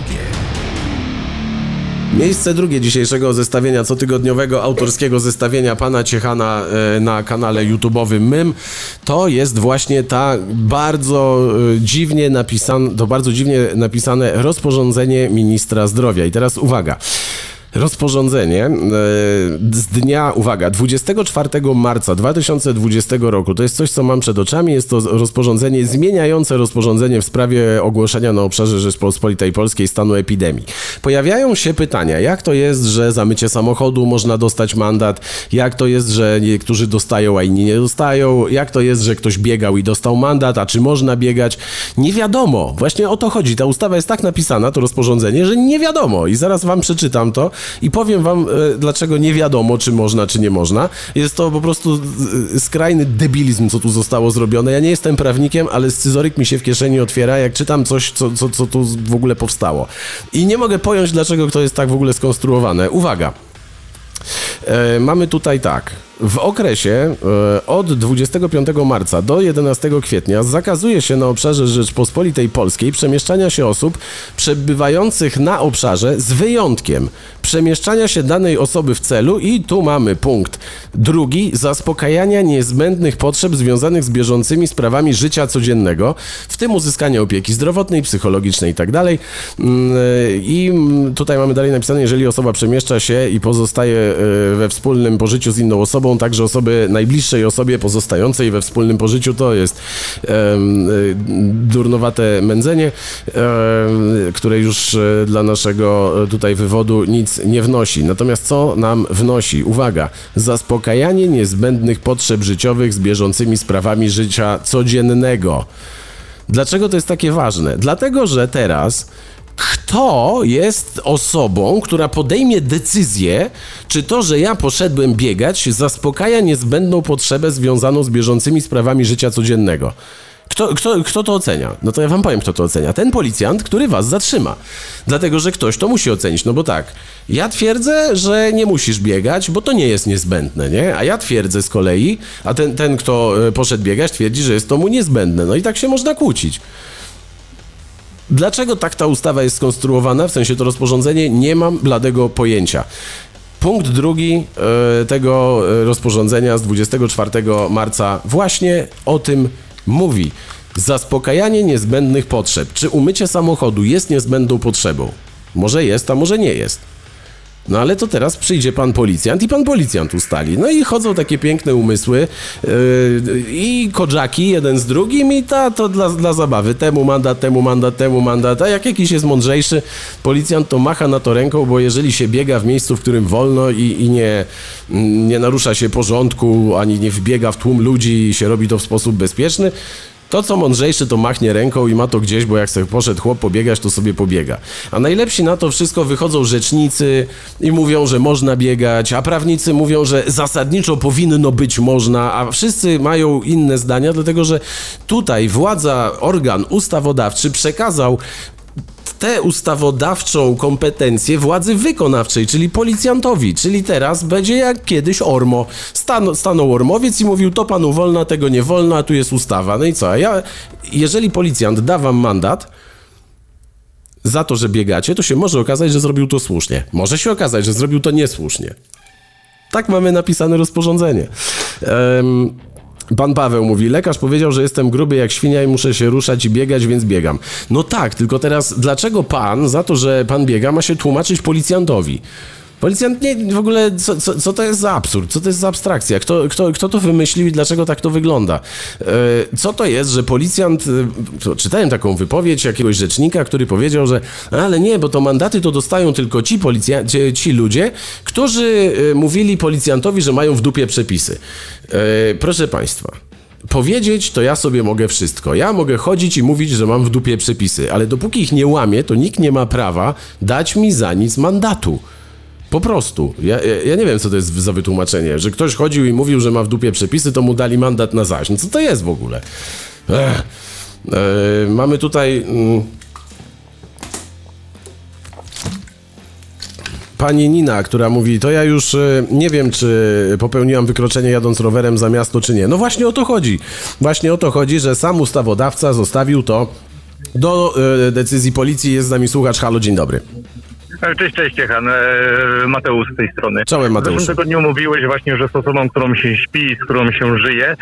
Miejsce drugie dzisiejszego zestawienia cotygodniowego autorskiego zestawienia pana Ciechana e, na kanale YouTube'owym Mym to jest właśnie ta bardzo e, dziwnie napisane, to bardzo dziwnie napisane rozporządzenie ministra zdrowia. I teraz uwaga. Rozporządzenie e, z dnia, uwaga, 24 marca 2020 roku, to jest coś, co mam przed oczami, jest to rozporządzenie zmieniające rozporządzenie w sprawie ogłoszenia na obszarze Rzeczpospolitej Polskiej stanu epidemii. Pojawiają się pytania, jak to jest, że za mycie samochodu można dostać mandat, jak to jest, że niektórzy dostają, a inni nie dostają, jak to jest, że ktoś biegał i dostał mandat, a czy można biegać? Nie wiadomo, właśnie o to chodzi. Ta ustawa jest tak napisana, to rozporządzenie, że nie wiadomo. I zaraz wam przeczytam to i powiem wam, e, dlaczego nie wiadomo, czy można, czy nie można. Jest to po prostu e, skrajny debilizm, co tu zostało zrobione. Ja nie jestem prawnikiem, ale scyzoryk mi się w kieszeni otwiera, jak czytam coś, co, co, co tu w ogóle powstało. I nie mogę pojąć, dlaczego to jest tak w ogóle skonstruowane. Uwaga. E, mamy tutaj tak. W okresie e, od 25 marca do 11 kwietnia zakazuje się na obszarze Rzeczpospolitej Polskiej przemieszczania się osób przebywających na obszarze z wyjątkiem przemieszczania się danej osoby w celu i tu mamy punkt drugi zaspokajania niezbędnych potrzeb związanych z bieżącymi sprawami życia codziennego, w tym uzyskania opieki zdrowotnej, psychologicznej itd. Tak mm, I tutaj mamy dalej napisane, jeżeli osoba przemieszcza się i pozostaje e, we wspólnym pożyciu z inną osobą, także osoby najbliższej osobie pozostającej we wspólnym pożyciu, to jest um, durnowate mędzenie, które już e, dla naszego tutaj wywodu nic nie wnosi. Natomiast co nam wnosi? Uwaga, zaspokajanie niezbędnych potrzeb życiowych z bieżącymi sprawami życia codziennego. Dlaczego to jest takie ważne? Dlatego, że teraz kto jest osobą, która podejmie decyzję, czy to, że ja poszedłem biegać, zaspokaja niezbędną potrzebę związaną z bieżącymi sprawami życia codziennego. Kto, kto, kto to ocenia? No to ja wam powiem, kto to ocenia. Ten policjant, który was zatrzyma. Dlatego, że ktoś to musi ocenić. No bo tak, ja twierdzę, że nie musisz biegać, bo to nie jest niezbędne, nie? A ja twierdzę z kolei, a ten, ten kto e, poszedł biegać, twierdzi, że jest to mu niezbędne. No i tak się można kłócić. Dlaczego tak ta ustawa jest skonstruowana, w sensie to rozporządzenie, nie mam bladego pojęcia. Punkt drugi e, tego e, rozporządzenia z 24 marca właśnie o tym mówi. Zaspokajanie niezbędnych potrzeb. Czy umycie samochodu jest niezbędną potrzebą? Może jest, a może nie jest. No ale to teraz przyjdzie pan policjant i pan policjant ustali. No i chodzą takie piękne umysły yy, i kodżaki jeden z drugim i ta to dla, dla zabawy. Temu mandat, temu mandat, temu mandat. A jak jakiś jest mądrzejszy, policjant to macha na to ręką, bo jeżeli się biega w miejscu, w którym wolno i, i nie, nie narusza się porządku, ani nie wbiega w tłum ludzi i się robi to w sposób bezpieczny, to, co mądrzejszy, to machnie ręką i ma to gdzieś, bo jak sobie poszedł chłop pobiegać, to sobie pobiega. A najlepsi na to wszystko wychodzą rzecznicy i mówią, że można biegać, a prawnicy mówią, że zasadniczo powinno być można, a wszyscy mają inne zdania, dlatego że tutaj władza, organ ustawodawczy przekazał tę ustawodawczą kompetencję władzy wykonawczej, czyli policjantowi, czyli teraz będzie jak kiedyś Ormo. Stan, stanął Ormowiec i mówił, to panu wolno, tego nie wolno, a tu jest ustawa. No i co? A ja, jeżeli policjant da wam mandat, za to, że biegacie, to się może okazać, że zrobił to słusznie. Może się okazać, że zrobił to niesłusznie. Tak mamy napisane rozporządzenie. Um, Pan Paweł mówi, lekarz powiedział, że jestem gruby jak świnia i muszę się ruszać i biegać, więc biegam. No tak, tylko teraz dlaczego pan za to, że pan biega ma się tłumaczyć policjantowi? Policjant nie, w ogóle, co, co, co, to jest za absurd? Co to jest za abstrakcja? Kto, kto, kto to wymyślił i dlaczego tak to wygląda? E, co to jest, że policjant, to, czytałem taką wypowiedź jakiegoś rzecznika, który powiedział, że ale nie, bo to mandaty to dostają tylko ci, policja, ci, ci ludzie, którzy mówili policjantowi, że mają w dupie przepisy. E, proszę Państwa, Powiedzieć to ja sobie mogę wszystko. Ja mogę chodzić i mówić, że mam w dupie przepisy, ale dopóki ich nie łamię, to nikt nie ma prawa dać mi za nic mandatu. Po prostu. Ja, ja, ja, nie wiem, co to jest za wytłumaczenie. Że ktoś chodził i mówił, że ma w dupie przepisy, to mu dali mandat na zaś. No co to jest w ogóle? Ech. E, mamy tutaj... Mm, pani Nina, która mówi, to ja już e, nie wiem, czy popełniłam wykroczenie jadąc rowerem za miasto, czy nie. No właśnie o to chodzi. Właśnie o to chodzi, że sam ustawodawca zostawił to do e, decyzji policji. Jest z nami słuchacz. Halo, dzień dobry. E, cześć, cześć, Ciechan. Mateusz z tej strony. Czołem, Mateusz. W zeszłym tygodniu mówiłeś właśnie, że z osobą, którą się śpi, z którą się żyje,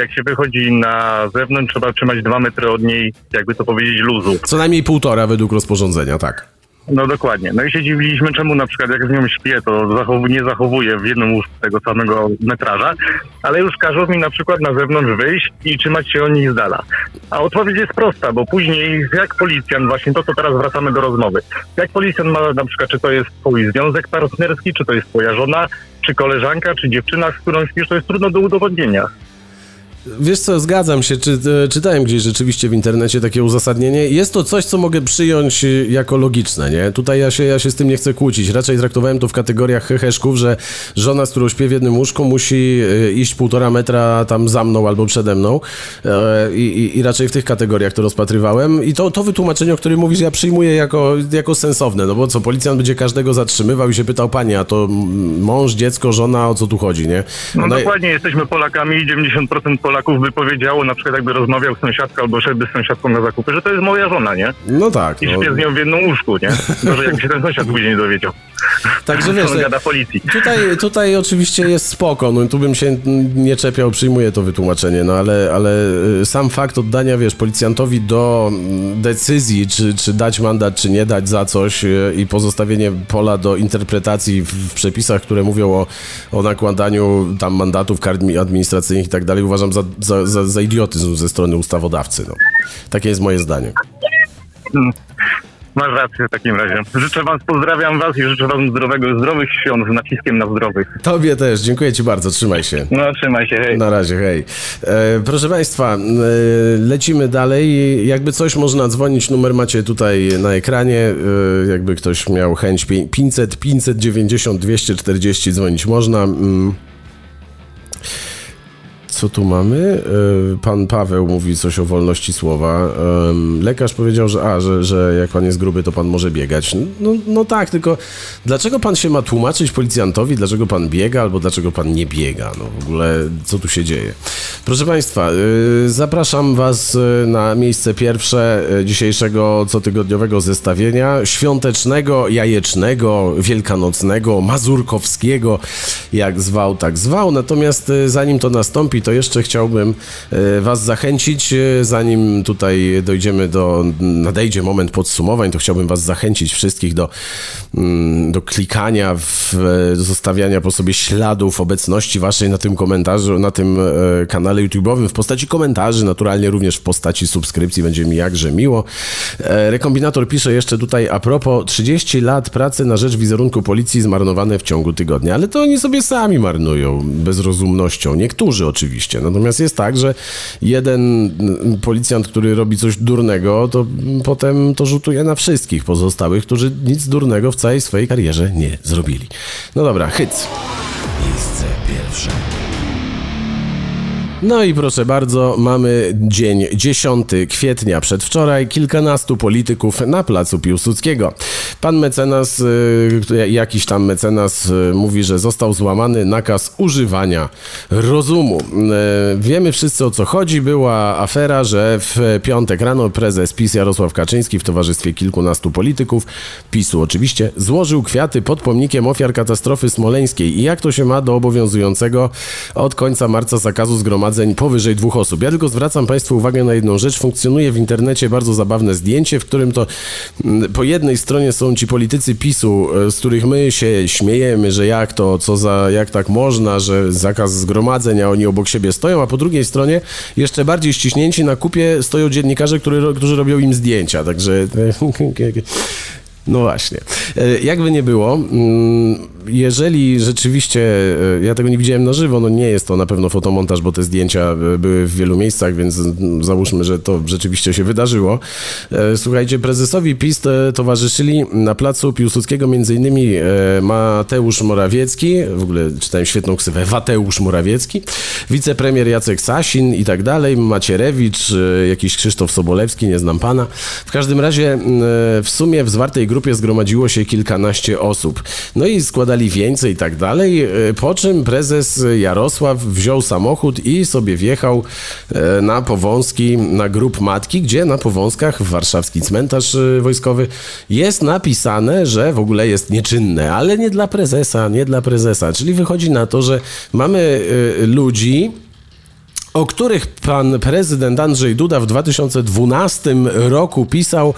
jak się wychodzi na zewnątrz, trzeba trzymać dwa metry od niej, jakby to powiedzieć, luzu. Co najmniej półtora według rozporządzenia, tak. No dokładnie. No i się dziwiliśmy, czemu na przykład jak z nią śpię, to zachow- nie zachowuję w jednym łóżku tego samego metraża, ale już każą mi na przykład na zewnątrz wyjść i trzymać się od nich z dala. A odpowiedź jest prosta, bo później jak policjant, właśnie to, co teraz wracamy do rozmowy, jak policjant ma na przykład, czy to jest twój związek partnerski, czy to jest twoja żona, czy koleżanka, czy dziewczyna, z którą śpisz, to jest trudno do udowodnienia. Wiesz co, zgadzam się. Czy, e, czytałem gdzieś rzeczywiście w internecie takie uzasadnienie. Jest to coś, co mogę przyjąć e, jako logiczne, nie? Tutaj ja się, ja się z tym nie chcę kłócić. Raczej traktowałem to w kategoriach heheszków, że żona, z którą śpię w jednym łóżku, musi e, iść półtora metra tam za mną albo przede mną. I, i, i raczej w tych kategoriach to rozpatrywałem. I to, to wytłumaczenie, o którym mówisz, ja przyjmuję jako, jako sensowne. No bo co, policjant będzie każdego zatrzymywał i się pytał, panie, a to mąż, dziecko, żona, o co tu chodzi, nie? No, no dokładnie, i... jesteśmy Polakami, 90% Polaków Polaków by powiedziało, na przykład jakby rozmawiał z sąsiadką albo szedłby z sąsiadką na zakupy, że to jest moja żona, nie? No tak. I no. śpię z nią w jednym łóżku, nie? Może jakby się ten sąsiad później dowiedział. Także wiesz, gada policji. Tutaj, tutaj oczywiście jest spoko, no tu bym się nie czepiał, przyjmuję to wytłumaczenie, no ale, ale y, sam fakt oddania, wiesz, policjantowi do mm, decyzji, czy, czy dać mandat, czy nie dać za coś y, i pozostawienie pola do interpretacji w, w przepisach, które mówią o, o nakładaniu tam mandatów kar administracyjnych i tak dalej, uważam za, za, za, za idiotyzm ze strony ustawodawcy. No. Takie jest moje zdanie. Masz rację w takim razie. Życzę wam, pozdrawiam was i życzę wam zdrowego, zdrowych świąt z naciskiem na zdrowych. Tobie też, dziękuję ci bardzo, trzymaj się. No, trzymaj się, hej. Na razie, hej. E, proszę państwa, e, lecimy dalej. Jakby coś można dzwonić, numer macie tutaj na ekranie. E, jakby ktoś miał chęć 500, 590, 240 dzwonić można. Mm. Co tu mamy? E, pan Paweł mówi coś o wolności słowa. Lekarz powiedział, że, a, że, że jak pan jest gruby, to pan może biegać. No, no tak, tylko dlaczego pan się ma tłumaczyć policjantowi, dlaczego pan biega, albo dlaczego pan nie biega? No w ogóle, co tu się dzieje? Proszę państwa, e, zapraszam was e, na miejsce pierwsze dzisiejszego cotygodniowego zestawienia świątecznego, jajecznego, wielkanocnego, mazurkowskiego, jak zwał, tak zwał. Natomiast zanim to nastąpi, to to jeszcze chciałbym e, Was zachęcić, e, zanim tutaj dojdziemy do, nadejdzie moment podsumowań, to chciałbym Was zachęcić wszystkich do, mm, do klikania, w, do zostawiania po sobie śladów obecności Waszej na tym komentarzu, na tym e, kanale YouTube'owym w postaci komentarzy, naturalnie również w postaci subskrypcji, będzie mi jakże miło. Rekombinator pisze jeszcze tutaj a propos 30 lat pracy na rzecz wizerunku policji zmarnowane w ciągu tygodnia, ale to oni sobie sami marnują bezrozumnością, niektórzy oczywiście oczywiście. Natomiast jest tak, że jeden policjant, który robi coś durnego, to potem to rzutuje na wszystkich pozostałych, którzy nic durnego w całej swojej karierze nie zrobili. No dobra, hyc. Miejsce pierwsze. No i proszę bardzo, mamy dzień 10 kwietnia przedwczoraj, kilkanastu polityków na placu Piłsudskiego. Pan mecenas, y, jakiś tam mecenas y, mówi, że został złamany nakaz używania rozumu. Y, wiemy wszyscy o co chodzi. Była afera, że w piątek rano prezes PiS Jarosław Kaczyński w towarzystwie kilkunastu polityków, PiSu oczywiście, złożył kwiaty pod pomnikiem ofiar katastrofy smoleńskiej. I jak to się ma do obowiązującego od końca marca zakazu zgromadzenia zgromadzeń powyżej dwóch osób. Ja tylko zwracam Państwu uwagę na jedną rzecz. Funkcjonuje w internecie bardzo zabawne zdjęcie, w którym to mm, po jednej stronie są ci politycy PiSu, e, z których my się śmiejemy, że jak to, co za, jak tak można, że zakaz zgromadzeń, a oni obok siebie stoją, a po drugiej stronie jeszcze bardziej ściśnięci na kupie stoją dziennikarze, którzy, którzy robią im zdjęcia, także no właśnie. E, jakby nie było, mm, jeżeli rzeczywiście, e, ja tego nie widziałem na żywo, no nie jest to na pewno fotomontaż, bo te zdjęcia e, były w wielu miejscach, więc załóżmy, że to rzeczywiście się wydarzyło. Słuchajcie, prezesowi PiS towarzyszyli na placu Piłsudskiego innymi Mateusz Morawiecki, w ogóle czytałem świetną ksywę, Wateusz Morawiecki, wicepremier Jacek Sasin i tak dalej, Macierewicz, jakiś Krzysztof Sobolewski, nie znam pana. W każdym razie w sumie w zwartej grupie zgromadziło się kilkanaście osób. No i składali więcej i tak dalej, e, po czym prezes Jarosław wziął samochód i sobie wjechał e, na Powązki, na grup Matki, gdzie na Powązkach, w warszawski cmentarz e, wojskowy, jest napisane, że w ogóle jest nieczynne, ale nie dla prezesa, nie dla prezesa. Czyli wychodzi na to, że mamy ludzi, o których pan prezydent Andrzej Duda w 2012 roku pisał,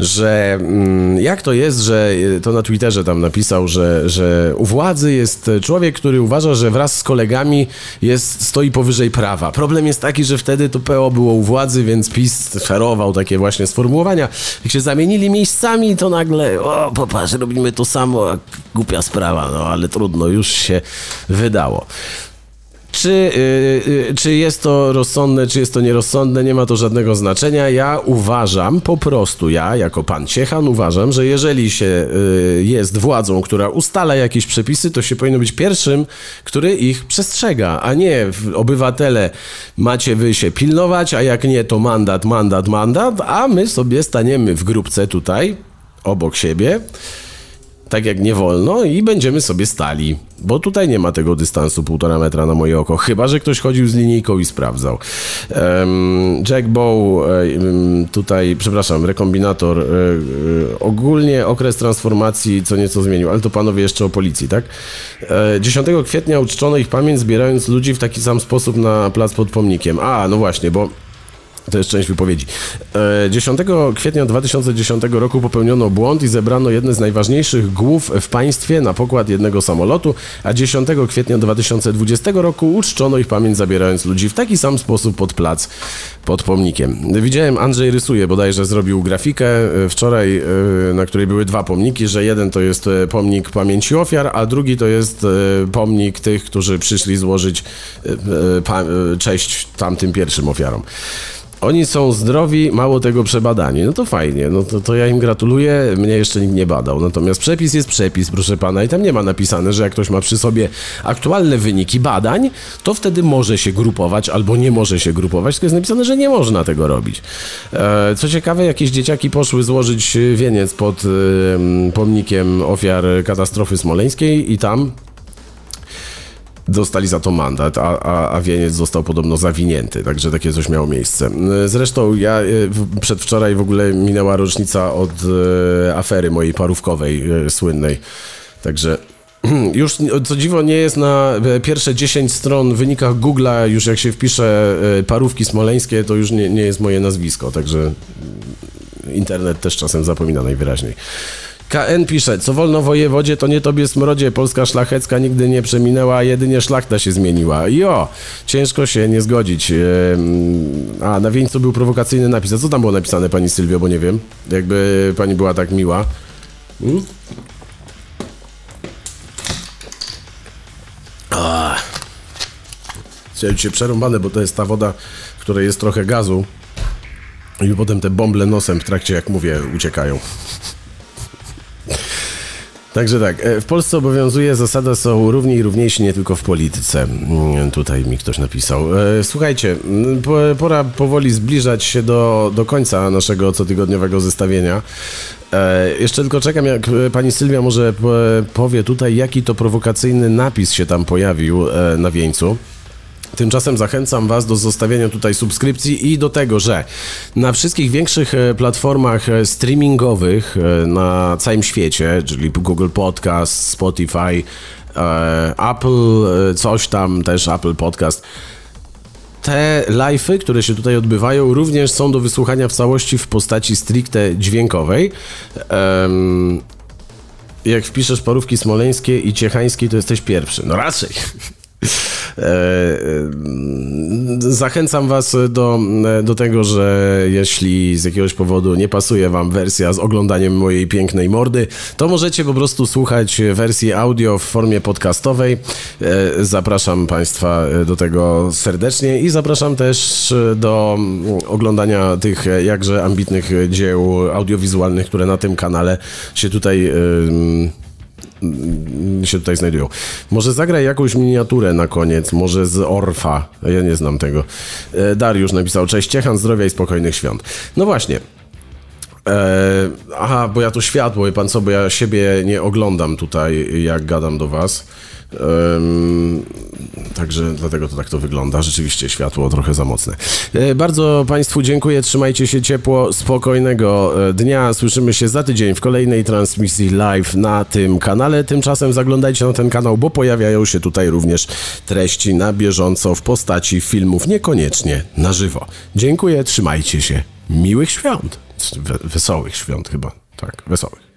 że mm, jak to jest, że to na Twitterze tam napisał, że, że u władzy jest człowiek, który uważa, że wraz z kolegami jest, stoi powyżej prawa. Problem jest taki, że wtedy to PO było u władzy, więc PiS ferował takie właśnie sformułowania. Jak się zamienili miejscami, to nagle, o popatrz, robimy to samo, głupia sprawa, no ale trudno, już się wydało. Czy, yy, czy jest to rozsądne, czy jest to nierozsądne, nie ma to żadnego znaczenia. Ja uważam, po prostu ja, jako pan Ciechan, uważam, że jeżeli się yy, jest władzą, która ustala jakieś przepisy, to się powinno być pierwszym, który ich przestrzega, a nie obywatele macie wy się pilnować, a jak nie, to mandat, mandat, mandat, a my sobie staniemy w grupce tutaj, obok siebie tak jak nie wolno i będziemy sobie stali. Bo tutaj nie ma tego dystansu półtora metra na moje oko, chyba że ktoś chodził z linijką i sprawdzał. Jack Bow, tutaj, przepraszam, rekombinator, um, ogólnie okres transformacji co nieco zmienił, ale to panowie jeszcze o policji, tak? 10 kwietnia uczczono ich pamięć, zbierając ludzi w taki sam sposób na plac pod pomnikiem. A, no właśnie, bo to jest część wypowiedzi. 10 e, kwietnia 2010 roku popełniono błąd i zebrano jedne z najważniejszych głów w państwie na pokład jednego samolotu, a 10 kwietnia 2020 roku uczczono ich pamięć zabierając ludzi w taki sam sposób pod plac pod pomnikiem. Widziałem, Andrzej rysuje, bodajże zrobił grafikę e, wczoraj, e, na której były dwa pomniki, że jeden to jest pomnik pamięci ofiar, a drugi to jest pomnik tych, którzy przyszli złożyć cześć tamtym pierwszym ofiarom. Oni są zdrowi, mało tego przebadani. No to fajnie, no to, to ja im gratuluję, mnie jeszcze nikt nie badał. Natomiast przepis jest przepis, proszę pana, i tam nie ma napisane, że jak ktoś ma przy sobie aktualne wyniki badań, to wtedy może się grupować albo nie może się grupować, tylko jest napisane, że nie można tego robić. E, co ciekawe, jakieś dzieciaki poszły złożyć wieniec pod pomnikiem ofiar katastrofy smoleńskiej i tam dostali za to mandat, a, a, a wieniec został podobno zawinięty, także takie coś miało miejsce. Zresztą ja e, przedwczoraj w ogóle minęła rocznica od e, afery mojej parówkowej e, słynnej, także już co dziwo nie jest na pierwsze 10 stron w wynikach Google'a, już jak się wpisze parówki smoleńskie, to już nie, nie jest moje nazwisko, także internet też czasem zapomina najwyraźniej. KN pisze, co wolno wojewodzie, to nie tobie smrodzie, Polska szlachecka nigdy nie przeminęła, jedynie szlachta się zmieniła. Jo, ciężko się nie zgodzić. A, na wieńcu był prowokacyjny napis. A co tam było napisane, pani Sylwio, bo nie wiem. Jakby pani była tak miła. Hmm? Słuchajcie, przerąbane, bo to jest ta woda, w której jest trochę gazu i potem te bąble nosem w trakcie, jak mówię, uciekają. Także tak, e, w Polsce obowiązuje zasada są równi i równiejsi nie tylko w polityce. Mm, tutaj mi ktoś napisał. E, słuchajcie, mm, pora powoli zbliżać się do, do końca naszego cotygodniowego zestawienia. E, jeszcze tylko czekam, jak pani Sylwia może powie tutaj, jaki to prowokacyjny napis się tam pojawił na wieńcu. Tymczasem zachęcam Was do zostawienia tutaj subskrypcji i do tego, że na wszystkich większych e, platformach e, streamingowych e, na całym świecie, czyli Google Podcast, Spotify, Apple, coś tam też Apple Podcast, te live'y, które się tutaj odbywają, również są do wysłuchania w całości w postaci stricte dźwiękowej. Um, jak wpiszesz parówki smoleńskie i ciechańskie, to jesteś pierwszy. No raczej. E, e, zachęcam Was do, do tego, że jeśli z jakiegoś powodu nie pasuje Wam wersja z oglądaniem mojej pięknej mordy, to możecie po prostu słuchać wersji audio w formie podcastowej. E, zapraszam Państwa do tego serdecznie i zapraszam też do oglądania tych jakże ambitnych dzieł audiowizualnych, które na tym kanale się tutaj się tutaj znajdują. Może zagraj jakąś miniaturę na koniec, może z Orfa. Ja nie znam tego. E, Dariusz napisał, cześć Ciechan, zdrowia i spokojnych świąt. No właśnie. E, aha, bo ja tu światło, wie pan co, bo ja siebie nie oglądam tutaj, jak gadam do was. Także dlatego to tak to wygląda. Rzeczywiście światło trochę za mocne. E, bardzo Państwu dziękuję. Trzymajcie się ciepło. Spokojnego e, dnia. Słyszymy się za tydzień w kolejnej transmisji live na tym kanale. Tymczasem zaglądajcie na ten kanał, bo pojawiają się tutaj również treści na bieżąco w postaci filmów, niekoniecznie na żywo. Dziękuję. Trzymajcie się. Miłych świąt. Wesołych świąt chyba. Tak, wesołych.